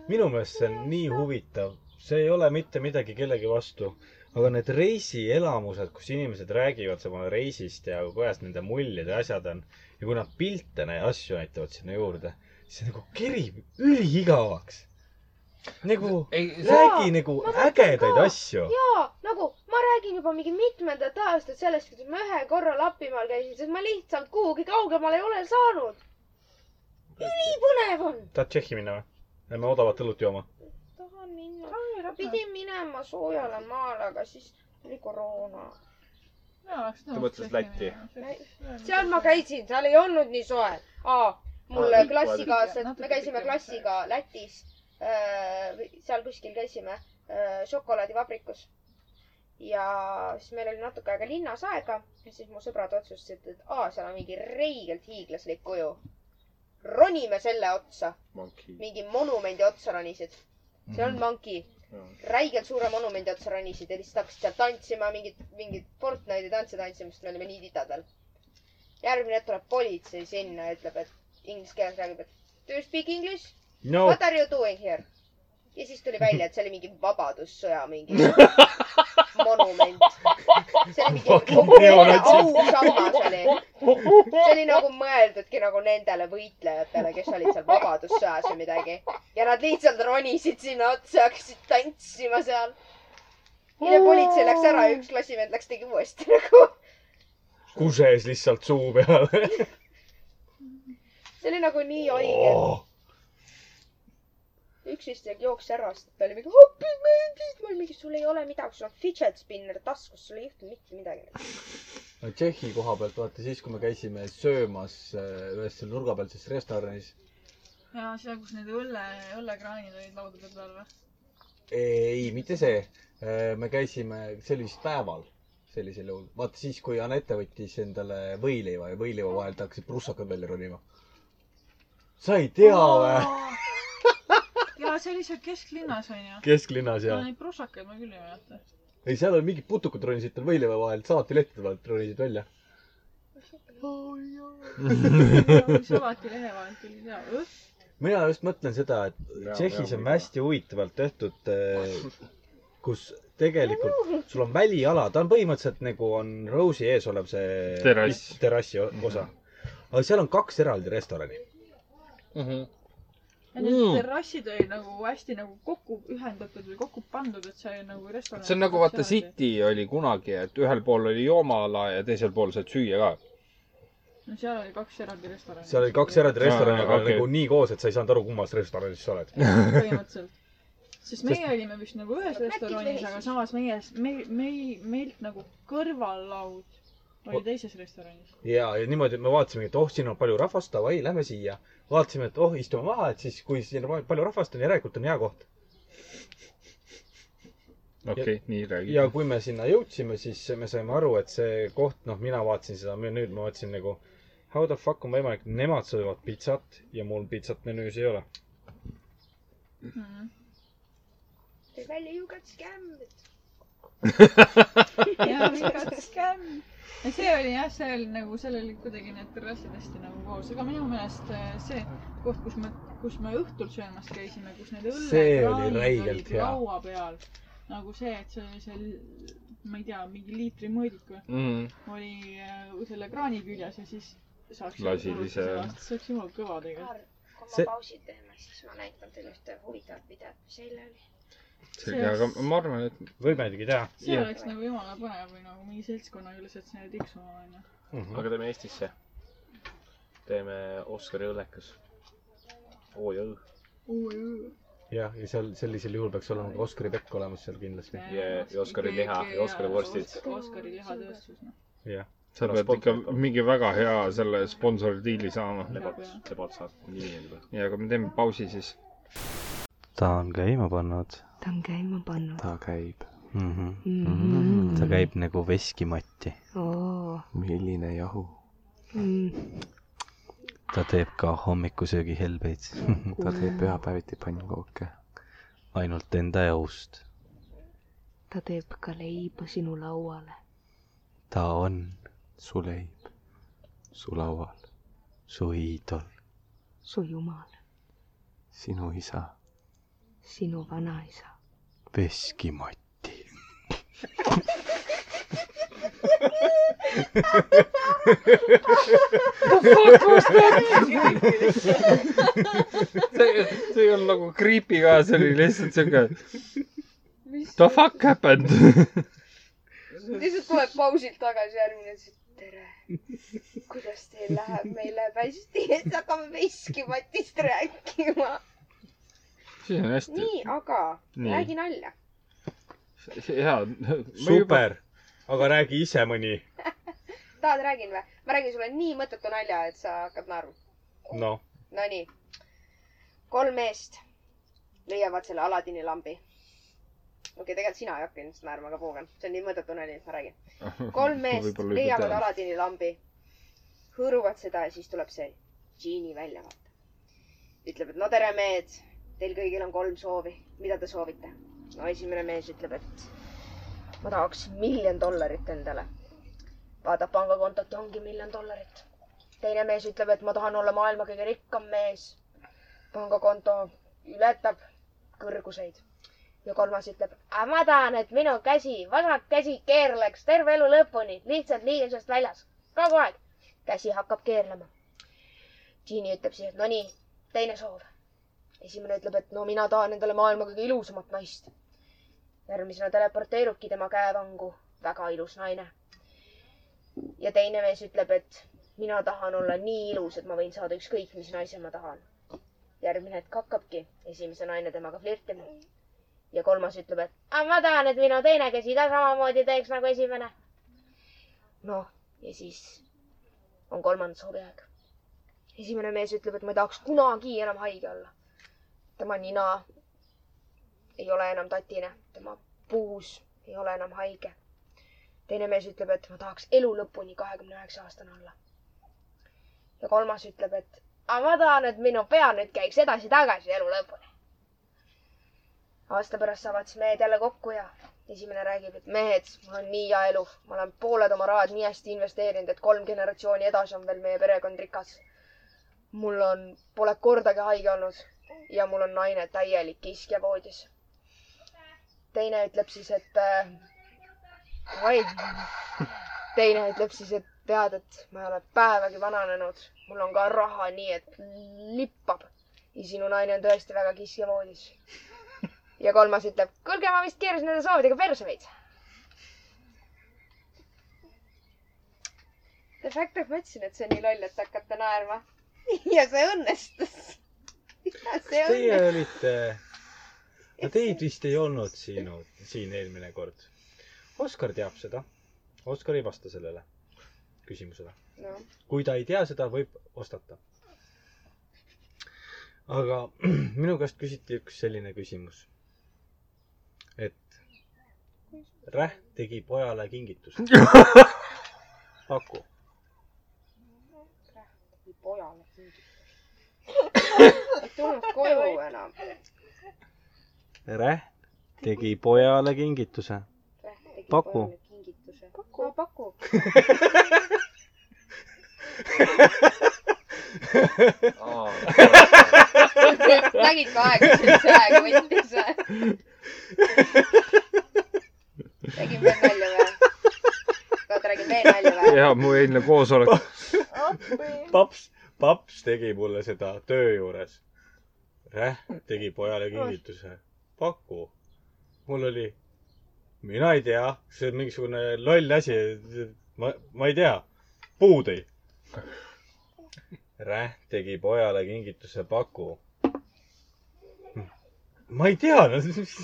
minu meelest see on nii huvitav. see ei ole mitte midagi kellegi vastu, aga need reisielamused, kus inimesed räägivad oma reisist ja kuidas nende muljed ja asjad on ja kui nad pilte ja asju näitavad sinna juurde, siis nagu kerib üliigavaks. nagu ei, räägi nagu ma mõtlen ägedaid ka. asju. jaa, nagu ma räägin juba mingi mitmendat aastat sellest, kuidas ma ühe korra Lapimaal käisin, sest ma lihtsalt kuhugi kaugemale ei ole saanud. ülipõnev on. tahad Tšehhi minna või? Lähme odavat õlut jooma. Tahan minna. ma pidin minema soojale maale, aga siis tuli koroona. Ta mõtles Lätti. seal ma käisin, seal ei olnud nii soe. aa, mul Aa, klassikaaslased, me käisime klassiga Lätis. seal kuskil käisime äh, šokolaadivabrikus. ja siis meil oli natuke aega linnas aega ja siis mu sõbrad otsustasid, et aa, seal on mingi reigelt hiiglaslik kuju. ronime selle otsa, mingi monumendi otsa ronisid. See on Monkey räigelt suure monumendi otsa ronisid ja lihtsalt hakkasid seal tantsima, mingit, mingit Fortnite'i tantse tantsima, sest me olime nii titad veel. järgmine hetk tuleb politsei sinna ja ütleb, et inglise keeles räägib, et do you speak english? no What are you doing here? ja siis tuli välja, et see oli mingi vabadussõja mingi monument. see oli mingi ausammas oli. see oli nagu mõeldudki nagu nendele võitlejatele, kes olid seal vabadussõjas või midagi. ja nad lihtsalt ronisid sinna otsa ja hakkasid tantsima seal. ja politsei läks ära ja üks klassivend läks, tegi uuesti nagu. kuses lihtsalt suu peale see oli nagu nii haige. oh.. Üks vist jooksis ära, sest ta oli mingi hopimendid. ma olin mingi, sul ei ole midagi, sul on fidget spinner taskus, sul ei juhtu mitte midagi. no Tšehhi koha pealt vaata siis, kui me käisime söömas äh, ühes seal nurgapealses restoranis. ja seal, kus need õlle, õllekraanid olid laudade peal või? ei, mitte see. me käisime, see oli vist päeval sellisel juhul. vaata siis, kui Anette võttis endale võileiva ja võileiva vahelt hakkasid prussakad välja ronima. sa ei tea või? ja see oli seal kesklinnas onju. kesklinnas ja. Neid prussakaid ma küll ei mäleta. ei, seal oli mingid putukad ronisid tal võileiva vahelt, salatilehtede vahelt ronisid välja. salati lehe vahelt tuli hea. mina just mõtlen seda, et Tšehhis on hästi huvitavalt tehtud, kus tegelikult sul on väliala, ta on põhimõtteliselt nagu on Rose'i ees olev see Terrass. terrassi osa. aga seal on kaks eraldi restorani. Ja need Mm. terrassid olid nagu hästi nagu kokku ühendatud või kokku pandud, et see nagu restoran. see on nagu vaata. City oli kunagi, et ühel pool oli joomaala ja teisel pool saad süüa ka. no seal oli kaks eraldi restorani. seal oli kaks eraldi restorani, aga okei. nagu nii koos, et sa ei saanud aru, kummas restoranis sa oled. põhimõtteliselt. sest meie Sest- olime vist nagu ühes restoranis, aga samas meie, me, me, meilt nagu kõrvallaud oli teises restoranis. ja, ja niimoodi, et me vaatasime, et oh, siin on palju rahvast, davai, lähme siia. vaatasime, et oh, istume maha, et siis, kui siin on palju rahvast on, järelikult on hea koht. okei, nii räägi. ja kui me sinna jõudsime, siis me saime aru, et see koht, noh, mina vaatasin seda menüüd, ma vaatasin nagu how the fuck on võimalik, nemad söövad pitsat ja mul pitsat menüüs ei ole. tõi välja you got scammed. jaa, mingi skämm. Ja see oli jah, see oli nagu, seal olid kuidagi need terrassid hästi nagu koos, aga minu meelest äh, see koht, kus me, kus me õhtul söömas käisime, kus need See oli õllekraanid räigelt olid hea. laua peal. nagu see, et see oli seal, ma ei tea, mingi liitri mõõdik või, mm.. oli äh, selle kraani küljes ja siis saaks. Lasid ise- see oleks jumala kõva tegelikult. kui See- me pausi teeme, siis ma näitan teile ühte huvitavat videot, mis eile oli. selge, aga ma arvan, et võime muidugi teha. see oleks nagu jumala põnev või nagu mingi seltskonna küljest, et sinna tiksuma onju. aga teeme Eestisse. teeme Oskari õllekas. oo ja õõ. jah, ja seal sellisel juhul peaks olema ka Oskari pekk olemas seal kindlasti. Ja- ja Oskari liha ja Oskari vorstid. Oskari lihatööstus, noh. jah, sa pead ikka mingi väga hea selle sponsoridiili saama. lebats, lebatsa nimi on juba. ja aga me teeme pausi siis. ta on käima pannud ta on käima pannud ta käib. mm. -hmm. mm. ta käib nagu veskimatti. oo milline jahu. mm.. ta teeb ka hommikusöögi helbeid. ta teeb pühapäeviti pannkooke. ainult enda jaost. ta teeb ka leiba sinu lauale. ta on su leib, su laual, su iidol. su jumal, sinu isa, sinu vanaisa. veskimatti. see, see ei olnud nagu creepy ka, see oli lihtsalt siuke. The fuck happened? lihtsalt tuleb pausilt tagasi järgmine, siis tere. kuidas teil läheb, meil läheb hästi, et hakkame veskimatist rääkima. Siis on hästi. nii, aga Nii. räägi nalja. hea. super, aga räägi ise mõni. tahad, räägin või? ma räägin sulle nii mõttetu nalja, et sa hakkad naerma. noh, Nonii. kolm meest leiavad selle Aladini lambi. okei okay,, tegelikult sina ei hakka ilmselt naerma, aga Puugan, see on nii mõttetu nali, et ma räägin. kolm meest leiavad. Aladini lambi, hõõruvad seda ja siis tuleb see džiini välja, vaata. ütleb, et no tere, mehed, teil kõigil on kolm soovi, mida te soovite? no esimene mees ütleb, et ma tahaks miljon dollarit endale. vaatab pangakontot ja ongi miljon dollarit. teine mees ütleb, et ma tahan olla maailma kõige rikkam mees. pangakonto ületab kõrguseid. ja kolmas ütleb, ma tahan, et minu käsi, vasak käsi keerleks terve elu lõpuni, lihtsalt liigelsest väljas, kogu aeg. käsi hakkab keerlema. Genie ütleb siis, et no nii, teine soov. Esimene ütleb, et no mina tahan endale maailma kõige ilusamat naist. järgmisena teleporteerubki tema käevangu väga ilus naine. ja teine mees ütleb, et mina tahan olla nii ilus, et ma võin saada ükskõik mis naise ma tahan. järgmine hetk hakkabki esimese naine temaga flirtima. ja kolmas ütleb, et "Aga ma tahan, et minu teine käsi ka samamoodi teeks nagu esimene. noh, ja siis on kolmanda soovi aeg. esimene mees ütleb, et ma ei tahaks kunagi enam haige olla. Tema nina ei ole enam tatine, tema puus ei ole enam haige. teine mees ütleb, et ma tahaks elu lõpuni kahekümne üheksa aastane olla. ja kolmas ütleb, et aga ma tahan, et minu pea nüüd käiks edasi-tagasi elu lõpuni. aasta pärast saavad siis mehed jälle kokku ja esimene räägib, et mehed, mul on nii hea elu, ma olen pooled oma rahad nii hästi investeerinud, et kolm generatsiooni edasi on veel meie perekond rikas. mul on, pole kordagi haige olnud ja mul on naine täielik kiskja voodis. teine ütleb siis, et äh, oi, teine ütleb siis, et tead, et ma ei ole päevagi vananenud, mul on ka raha nii, et lippab ja sinu naine on tõesti väga kiskja voodis. ja kolmas ütleb, kuulge, ma vist keerasin nende soovidega perse veits. The fact, et ma ütlesin, et see on nii loll, et te hakkate naerma. ja see õnnestus. See teie olite, no teid vist ei olnud siin, siin eelmine kord. Oskar teab seda. Oskar ei vasta sellele küsimusele. noh, kui ta ei tea seda, võib vastata. aga minu käest küsiti üks selline küsimus. et Räht tegi pojale kingituse. paku. pojale kingitus. Ei tulnud koju enam. Räht tegi pojale kingituse. Paku. kingituse. no paku. nägid ka aega, see aega võttis või? tegin veel nalja või? oota, räägin veel nalja või? ja mu eilne koosolek. paps, paps tegi mulle seda töö juures. Räh tegi pojale kingituse. paku. mul oli, mina ei tea, see on mingisugune loll asi. ma, ma ei tea. puu tõi. Räh tegi pojale kingituse paku. ma ei tea no,. siis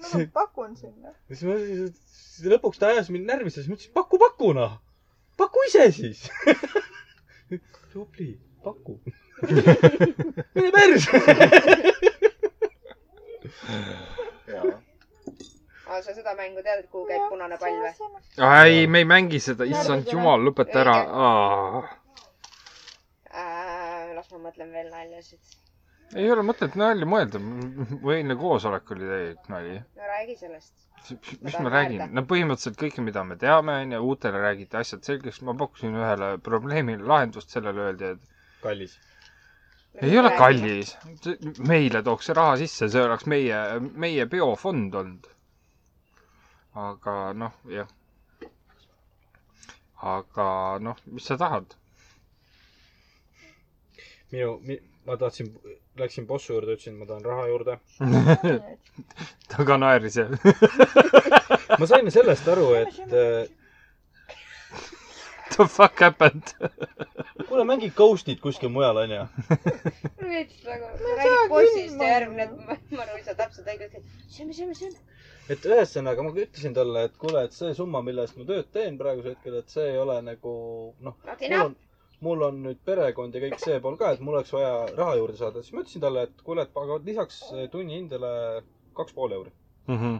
no ma pakun sinna. ma, lõpuks ta ajas mind närvi, siis ma ütlesin paku, paku noh. Paku ise siis. tubli, paku. mine perse. aa, sa seda mängu tead, et kuhu käib punane pall või? ei, me ei mängi seda, issand jumal, lõpeta ära. las ma mõtlen veel naljasid. Ei ole mõtet nalja mõelda. mu eilne koosolek oli täielik nali. no räägi sellest. mis ma räägin, no põhimõtteliselt kõike, mida me teame, onju, uutele räägiti asjad selgeks. ma pakkusin ühele probleemile lahendust, sellele öeldi, et kallis. ei ole. kallis. meile tooks see raha sisse, see oleks meie, meie biofond olnud. aga noh, jah. aga noh, mis sa tahad? minu mi,, ma tahtsin, läksin bossi juurde, ütlesin, ma tahan raha juurde. ta ka naeris ja ma sain sellest aru, et äh, the fuck happened? kuule, mängi Ghost'it kuskil mujal, onju. veits nagu, räägid bossist ja järgmine, ma arvan, et sa täpselt õigelt, et sööme, sööme, sööme. et ühesõnaga ma ütlesin talle, et kuule, et see summa, mille eest ma tööd teen praegusel hetkel, et see ei ole nagu noh, Not mul enough mul on nüüd perekond ja kõik see pool ka, et mul oleks vaja raha juurde saada, siis ma ütlesin talle, et kuule, et aga lisaks tunnihindele kaks pool euri. Mhm.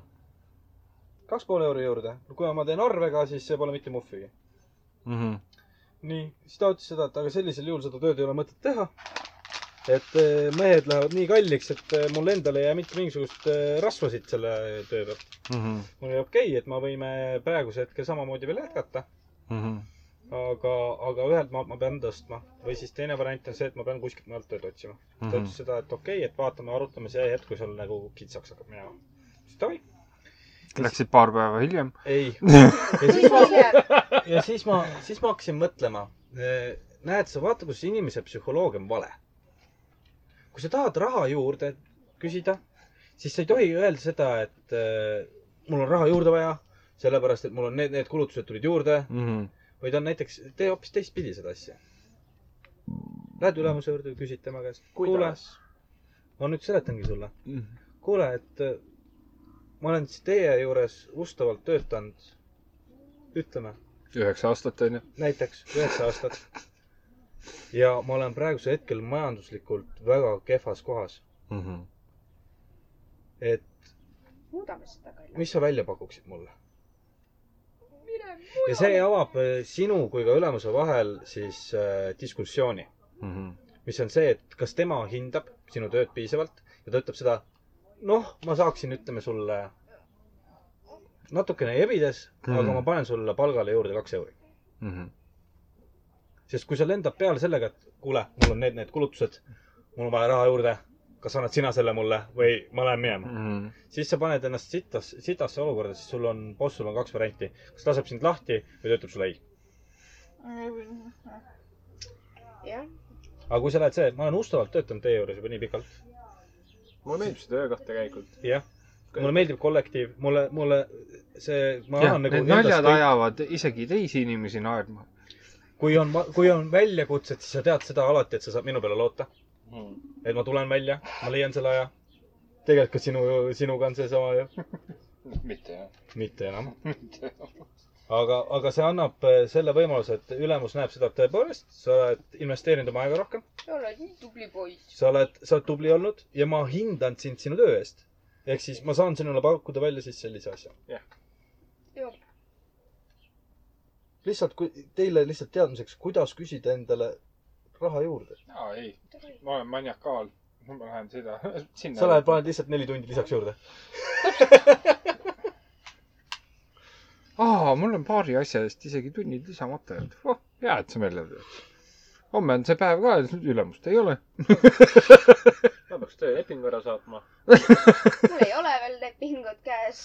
kaks pool euri juurde. kui ma teen arvega, siis see pole mitte muhvigi. Mhm. nii, siis ta ütles seda, et aga sellisel juhul seda tööd ei ole mõtet teha. et eh, mehed lähevad nii kalliks, et eh, mul endal ei jää mitte mingisugust eh, rasva siit selle töö pealt. Mhm. mul oli okei okay,, et me võime praegusel hetkel samamoodi veel jätkata, Mhm. aga, aga ühelt maalt ma pean tõstma. või siis teine variant on see, et ma pean kuskilt mujalt tööd otsima. ta Mhm. ütles seda, et okei okay,, et vaatame, arutame see hetk, kui sul nagu kitsaks hakkab minema. siis davai. Läksid paar päeva hiljem. ei. ja siis ma, ja siis ma, siis ma hakkasin mõtlema. näed sa, vaata, kus inimese psühholoogia on vale. kui sa tahad raha juurde küsida, siis sa ei tohi öelda seda, et äh, mul on raha juurde vaja, sellepärast et mul on need, need kulutused tulid juurde, Mhm. Vaid on näiteks, tee hoopis teistpidi seda asja. Lähed ülemuse juurde küsid tema käest, kuule, ma nüüd seletangi sulle. kuule, et äh, ma olen siis teie juures ustavalt töötanud, ütleme, üheksa aastat onju. näiteks üheksa aastat. ja ma olen praegusel hetkel majanduslikult väga kehvas kohas. Mhm. et muudame seda ka. mis sa välja pakuksid mulle? Ja see avab äh, sinu kui ka ülemuse vahel siis äh, diskussiooni, Mhm. mis on see, et kas tema hindab sinu tööd piisavalt ja ta ütleb seda, noh, ma saaksin, ütleme sulle natukene ebides mm, -hmm. aga ma panen sulle palgale juurde kaks euri. Mhm. sest kui see lendab peale sellega, et kuule, mul on need, need kulutused, mul on vaja raha juurde, kas annad sina selle mulle või ma lähen minema. Mhm. siis sa paned ennast sitas, sitasse olukorda, sest sul on, bossul on kaks varianti. kas laseb sind lahti või ta ütleb sulle ei. jah, aga kui sa lähed see, ma olen ustavalt töötanud teie juures juba nii pikalt. mulle meeldib see töökoht tegelikult. jah. mulle meeldib kollektiiv, mulle, mulle see, ma jah, tahan nagu need naljad ajavad isegi teisi inimesi naerma. kui on, kui on väljakutsed, siis sa tead seda alati, et sa saad minu peale loota. Et ma tulen välja, ma leian selle aja. tegelikult ka sinu, sinuga on seesama ju. mitte jah. mitte enam. aga, aga see annab äh, selle võimaluse, et ülemus näeb seda, et tõepoolest, sa oled investeerinud oma aega rohkem, sa oled nii tubli poiss. sa oled, sa oled tubli olnud ja ma hindan sind sinu töö eest. ehk siis ma saan sinule pakkuda välja siis sellise asja. jah, lihtsalt, kui teile lihtsalt teadmiseks, kuidas küsida endale raha juurde. aa ei, ma olen maniakaal. ma lähen sinna, sinna. sa lähed, paned lihtsalt neli tundi lisaks juurde. aa, mul on paari asja eest isegi tunnid lisamata jäänud oh,. hea, et sa meelde tuled. homme on see päev ka, ülemust ei ole. ma peaks töölepingu ära saatma. mul ei ole veel lepingut käes.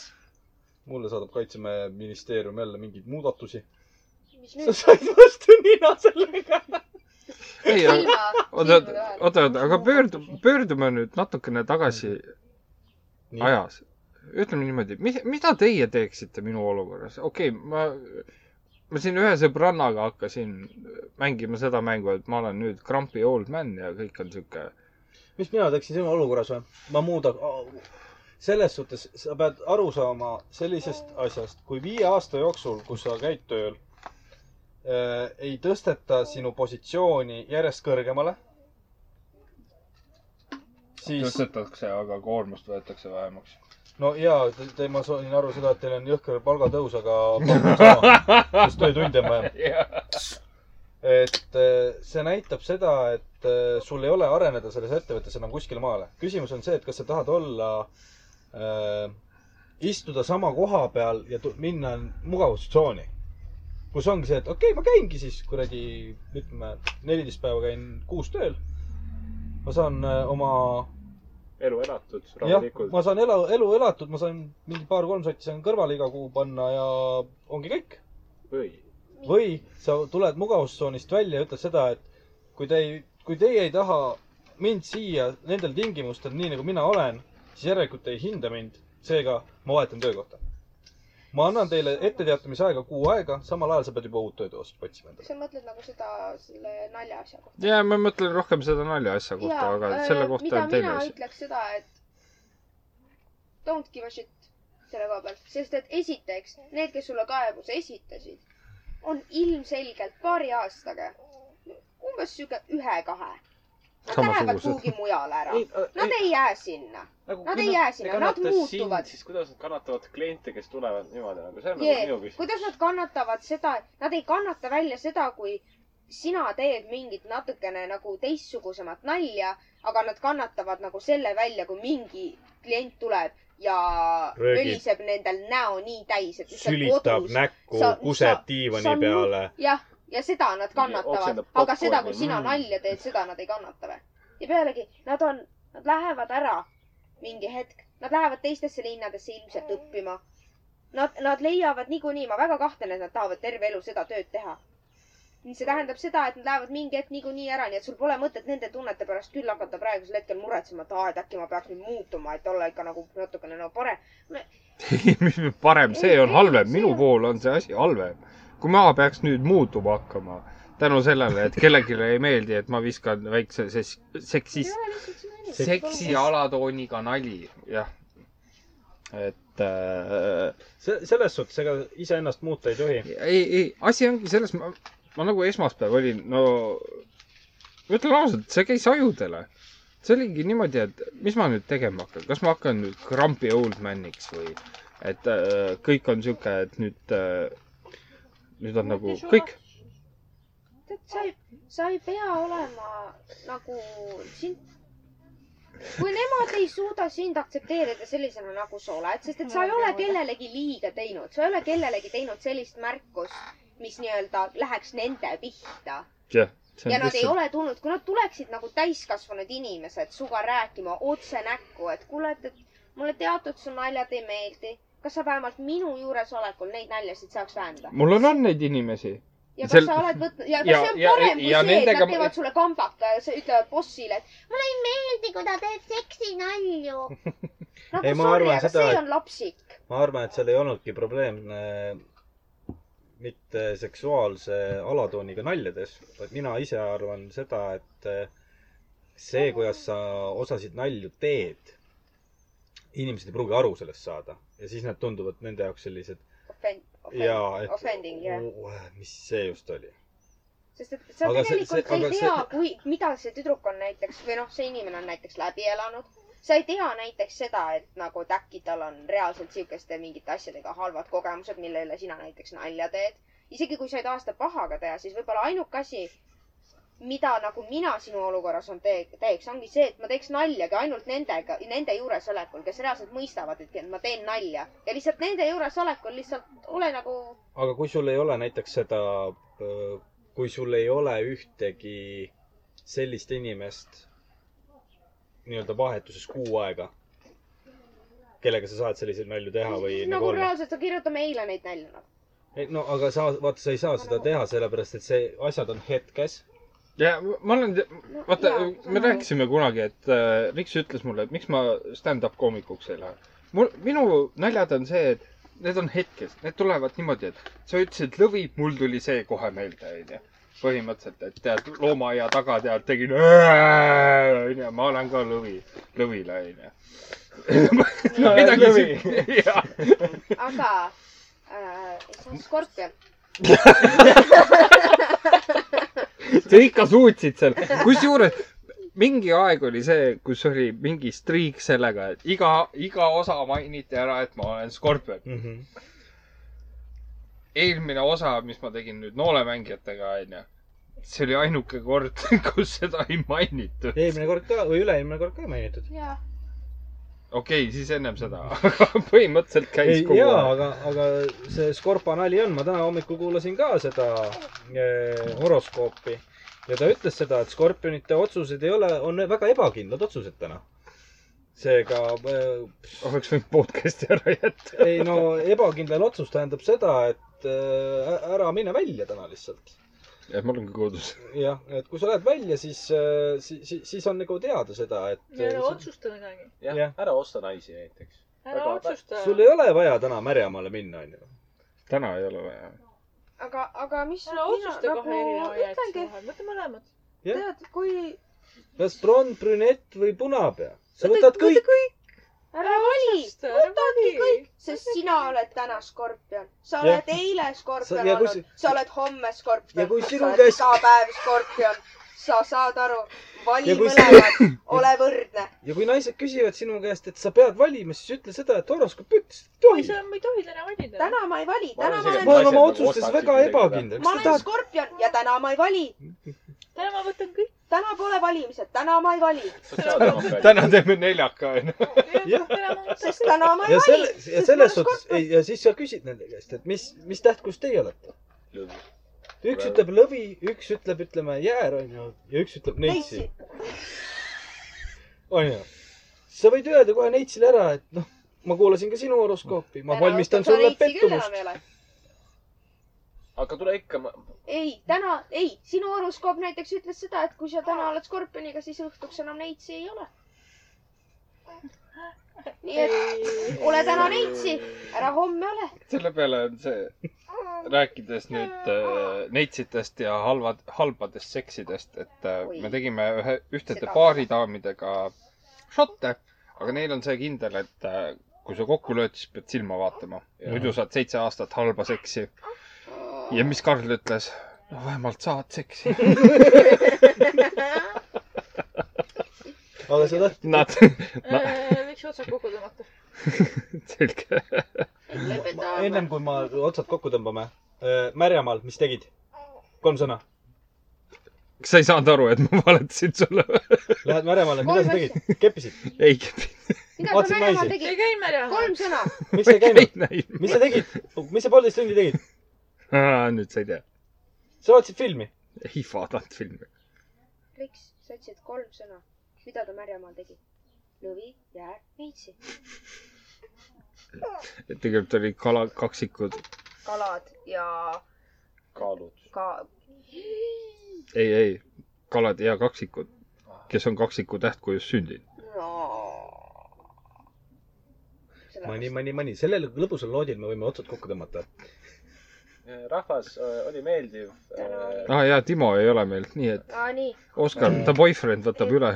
mulle saadab Kaitseministeerium jälle mingeid muudatusi. mis sa said vastu nina sellega. ei, oota, oota, oota, aga pöördu, pöördume nüüd natukene tagasi ajas. ütleme niimoodi, mis, mida teie teeksite minu olukorras? okei okay,, ma, ma siin ühe sõbrannaga hakkasin mängima seda mängu, et ma olen nüüd grumpy old man ja kõik on sihuke. mis mina teeksin sinu olukorras või? ma muuda-, selles suhtes sa pead aru saama sellisest asjast, kui viie aasta jooksul, kus sa käid tööl ei tõsteta sinu positsiooni järjest kõrgemale, siis tõstetakse, aga koormust võetakse vähemaks. no jaa, te, ma sain aru seda, et teil on jõhker palgatõus, aga palk on sama, sest töötunde on vähem. et eh, see näitab seda, et eh, sul ei ole areneda selles ettevõttes enam kuskile maale. küsimus on see, et kas sa tahad olla äh,, istuda sama koha peal ja minna mugavustsooni. Kus ongi see, et okei okay,, ma käingi siis kuradi, ütleme, neliteist päeva käin kuus tööl. ma saan äh, oma elu elatud, rahulikult. ma saan elu, elu elatud, ma saan mingi paar-kolm sotti saan kõrvale iga kuu panna ja ongi kõik. või, või sa tuled mugavustsoonist välja ja ütled seda, et kui te ei, kui teie ei taha mind siia nendel tingimustel, nii nagu mina olen, siis järelikult te ei hinda mind, seega ma vahetan töökohta. Ma annan teile etteteatamisaega kuu aega, samal ajal sa pead juba uut tööd ost- otsima endale. sa mõtled nagu seda, selle nalja asja kohta? ja ma mõtlen rohkem seda naljaasja kohta, aga selle kohta on teine mina asi. ütleks seda, et don't give a shit selle koha pealt, sest et esiteks need, kes sulle kaebuse esitasid, on ilmselgelt paari aastaga umbes sihuke ühe-kahe. Nad lähevad Samasugused. kuhugi mujale ära Ei,. Nad ei jää sinna. nagu Nad ei jää sinna, nad muutuvad. siis kuidas nad kannatavad kliente, kes tulevad niimoodi nagu, see on Jee, nagu minu küsimus. kuidas nad kannatavad seda, nad ei kannata välja seda, kui sina teed mingit natukene nagu teistsugusemat nalja, aga nad kannatavad nagu selle välja, kui mingi klient tuleb ja möliseb nendel näo nii täis, et sülitab kodus näkku kuseb diivani peale. jah, ja seda nad kannatavad aga seda, kui sina Mm. nalja teed, seda nad ei kannata või? ja pealegi, nad on, nad lähevad ära mingi hetk, nad lähevad teistesse linnadesse ilmselt õppima. Nad, nad leiavad niikuinii, ma väga kahtlen, et nad tahavad terve elu seda tööd teha. see tähendab seda, et nad lähevad mingi hetk niikuinii ära, nii et sul pole mõtet nende tunnete pärast küll hakata praegusel hetkel muretsema, et aa, et äkki ma peaks nüüd muutuma, et olla ikka nagu natukene no parem. mis nüüd parem, see on halvem, minu on- puhul on see asi halvem. Kui ma peaks nüüd muutuma hakkama tänu sellele, et kellelegi ei meeldi, et ma viskan väikse ses- seksis, seksi alatooniga nali, jah. et äh, see, selles suhtes, ega iseennast muuta ei tohi. ei, ei, asi ongi selles, ma, ma nagu esmaspäev olin, no ütlen ausalt, see käis ajudele. see oligi niimoodi, et mis ma nüüd tegema hakkan, kas ma hakkan nüüd grumpy old man'iks või et äh, kõik on sihuke, et nüüd äh,, nüüd on nagu kõik. tead, sa ei, sa ei pea olema nagu sind, kui nemad ei suuda sind aktsepteerida sellisena, nagu sa oled, sest et sa ei ole kellelegi liiga teinud, sa ei ole kellelegi teinud sellist märkust, mis nii-öelda läheks nende pihta. jah, ja nad ei lihtsalt, ole tulnud, kui nad tuleksid nagu täiskasvanud inimesed suga rääkima otse näkku, et kuule, et, et mulle teatud su naljad ei meeldi. Kas sa vähemalt minu juuresolekul neid naljasid saaks vähendada? mul on, on neid inimesi. ja kas Sel- sa oled võtnud ja kas ja- see on ja- parem kui ja see, et nad ma- teevad sulle kambaka ja sa ütlevad bossile, et mulle ei meeldi, kui ta teeb seksinalju. nagu Ei, ma sorry, arvan aga seda, see on lapsik. ma arvan, et seal ei olnudki probleem äh, mitte seksuaalse alatooniga naljades, vaid mina ise arvan seda, et äh, see, kuidas sa osasid nalju teed, inimesed ei pruugi aru sellest saada ja siis nad tunduvad nende jaoks sellised Offend-, jaa, et offending, oh, mis see just oli. sest et sa Aga see- tegelikult see- ei aga tea see-, kui, mida see tüdruk on näiteks või noh, see inimene on näiteks läbi elanud. sa ei tea näiteks seda, et nagu et äkki tal on reaalselt sihukeste mingite asjadega halvad kogemused, mille üle sina näiteks nalja teed. isegi kui sa ei taha seda pahaga teha, siis võib-olla ainuke asi, mida nagu mina sinu olukorras on tee-, teeks, ongi see, et ma teeks naljagi ainult nendega, nende juuresolekul, kes reaalselt mõistavad, et ma teen nalja. ja lihtsalt nende juuresolekul lihtsalt ole nagu, aga kui sul ei ole näiteks seda, kui sul ei ole ühtegi sellist inimest nii-öelda vahetuses kuu aega, kellega sa saad selliseid nalju teha või nagu nagu reaalselt, kirjutame eile neid nalju noh. no aga sa, vaata, sa ei saa seda teha, sellepärast et see, asjad on hetkes. Ja ma olen, vaata me rääkisime kunagi, et äh, Riks ütles mulle, et miks ma stand-up koomikuks ei lähe. mul, minu naljad on see, et need on hetkes, need tulevad niimoodi, et sa ütlesid lõvi, mul tuli see kohe meelde, onju. põhimõtteliselt, et tead, loomaaia taga tead, tegin, onju, ma olen ka lõvi, lõvile, onju. midagi jah. aga äh, see on skorpion. sa ikka suutsid seal, kusjuures mingi aeg oli see, kus oli mingi striik sellega, et iga, iga osa mainiti ära, et ma olen skorpion. Mm -hmm. eelmine osa, mis ma tegin nüüd noolemängijatega, onju, see oli ainuke kord, kus seda ei mainitud. eelmine kord ka või üle-eelmine kord ka mainitud. jaa. Okei okay,, siis ennem seda, aga põhimõtteliselt käis ei, kogu jaa, aeg. aga, aga see Skorpa nali on, ma täna hommikul kuulasin ka seda eh, horoskoopi ja ta ütles seda, et skorpionite otsused ei ole, on väga ebakindlad otsused täna. seega eh, oleks võinud podcast'i ära jätta. ei no ebakindel otsus tähendab seda, et eh, ära mine välja täna lihtsalt. jah, ma olen ka kodus. jah, et kui sa lähed välja, siis, siis, siis on nagu teada seda, et ära otsusta midagi. jah Jah., ära osta naisi näiteks. ära Väga- otsusta. sul ei ole vaja täna märjamaale minna, onju. täna ei ole vaja. aga, aga mis ära otsusta kahe erineva jäätise vahel, võta mõlemad. tead, kui kas blond, brünett või punapea? sa Võta- võtad kõik. Ära vali, võtadki kõik, sest sina oled täna skorpion. sa oled eile Sa- skorpion ja kui olnud si-, sa oled homme skorpion ja kui sa oled käest- iga päev skorpion. sa saad aru, vali Ja mõlemad, ole võrdne. ja kui naised küsivad sinu käest, et sa pead valima, siis ütle seda, et horoskoop ütles, et ei tohi sa, ma ei tohi täna valida. täna ma ei vali, Ma täna ma isegi, ma olen, olen oma otsustes väga ebakindel. ma sa olen skorpion ja täna ma ei vali. täna ma võtan kõik. Täna pole valimised, täna ma ei vali, täna teeme neljaka, onju. sest täna ma ei ja vali ja selles suhtes, ei, ja siis sa küsid nende käest, et mis, mis tähtkus teie olete. üks ütleb lõvi, üks ütleb, ütleme jäär, onju, ja üks ütleb neitsi neitsi., onju. sa võid öelda kohe neitsile ära, et noh, ma kuulasin ka sinu horoskoopi, ma valmistan sulle pettumust. Aga tule ikka, ei, täna, ei, sinu horoskoop näiteks ütles seda, et kui sa täna oled skorpioniga, siis õhtuks enam neitsi ei ole. nii et ole täna neitsi, ära homme ole. selle peale on see, rääkides nüüd äh, neitsitest ja halvad, halbadest seksidest, et äh, Oi. me tegime ühe, ühtede baaridaamidega šotte, aga neil on see kindel, et äh, kui sa kokku lööd, siis pead silma vaatama. muidu saad seitse aastat halba seksi. Ja mis Karl ütles? no vähemalt saad seksi. aga sa tahtsid, Nad, võiks otsad kokku tõmmata. selge. ennem kui ma otsad kokku tõmbame, Märjamaal, mis tegid? kolm sõna. kas sa ei saanud aru, et ma valetasin sulle? Lähed Märjamaale, mida sa tegid? keppisid? ei, mida Vaatasid sa naisi? tegid ei? käinud Märjamaal. kolm sõna. miks sa ei käinud? mis sa tegid? mis sa poolteist tundi tegid? Nüüd sa ei tea. sa vaatasid filmi? ei vaadanud filmi. Riks, sa ütlesid kolm sõna. mida ta Märjamaal tegi? lõvi, jäär, neitsi. tegelikult oli kala, kaksikud. kalad ja kaalud. ka ei, ei, kalad ja kaksikud, kes on kaksiku tähtkujus sündinud. Mani, mani, mani, sellel lõbusal noodil me võime otsad kokku tõmmata. rahvas, oli meeldiv. ah jaa, Timo ei ole meil, nii et aa, nii. Oskar, ta boyfriend võtab üle.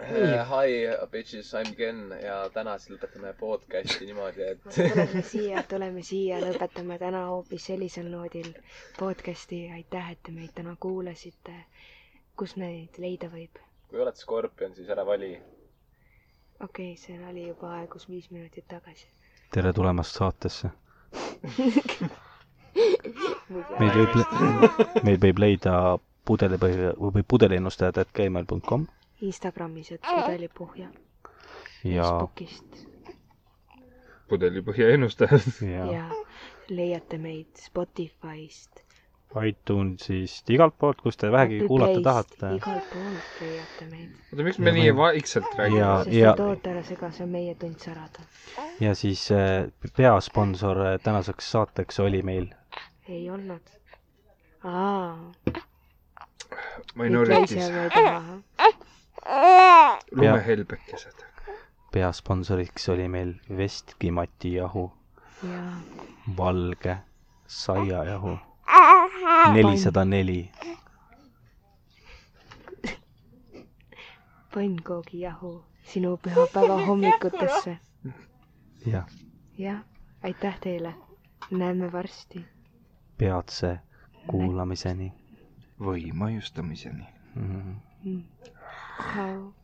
Hi bitches, I m Ken ja täna siis lõpetame podcast'i niimoodi, et tuleme siia, tuleme siia, lõpetame täna hoopis sellisel noodil podcast'i. aitäh, et te meid täna kuulasite. kus meid leida võib? kui oled skorpion, siis ära vali. okei okay,, see oli juba aegus viis minutit tagasi. tere tulemast saatesse. meid võib, meid võib leida pudelipõhja või pudeliennustajad at gmail.com Instagramis, et pudelipuhja. ja, Facebookist pudelipõhja ennustajad. ja ja leiate meid Spotify'st. iTunesist, igalt poolt, kus te vähegi kuulata tahate. igalt poolt leiate meid. oota, miks me Ja nii vaikselt Ja- räägime? sest ja- et oota ära sega, see on meie tund särada. ja siis äh, peasponsor äh, tänaseks saateks oli meil ei olnud. aa, taha. lumehelbekesed. peasponsoriks oli meil Vestkimati jahu, jaa, valge saiajahu, nelisada neli, pannkoogijahu sinu pühapäeva hommikutesse. jah, jah, aitäh teile. näeme varsti. Peatse kuulamiseni või maiustamiseni. mm. -hmm. Mm.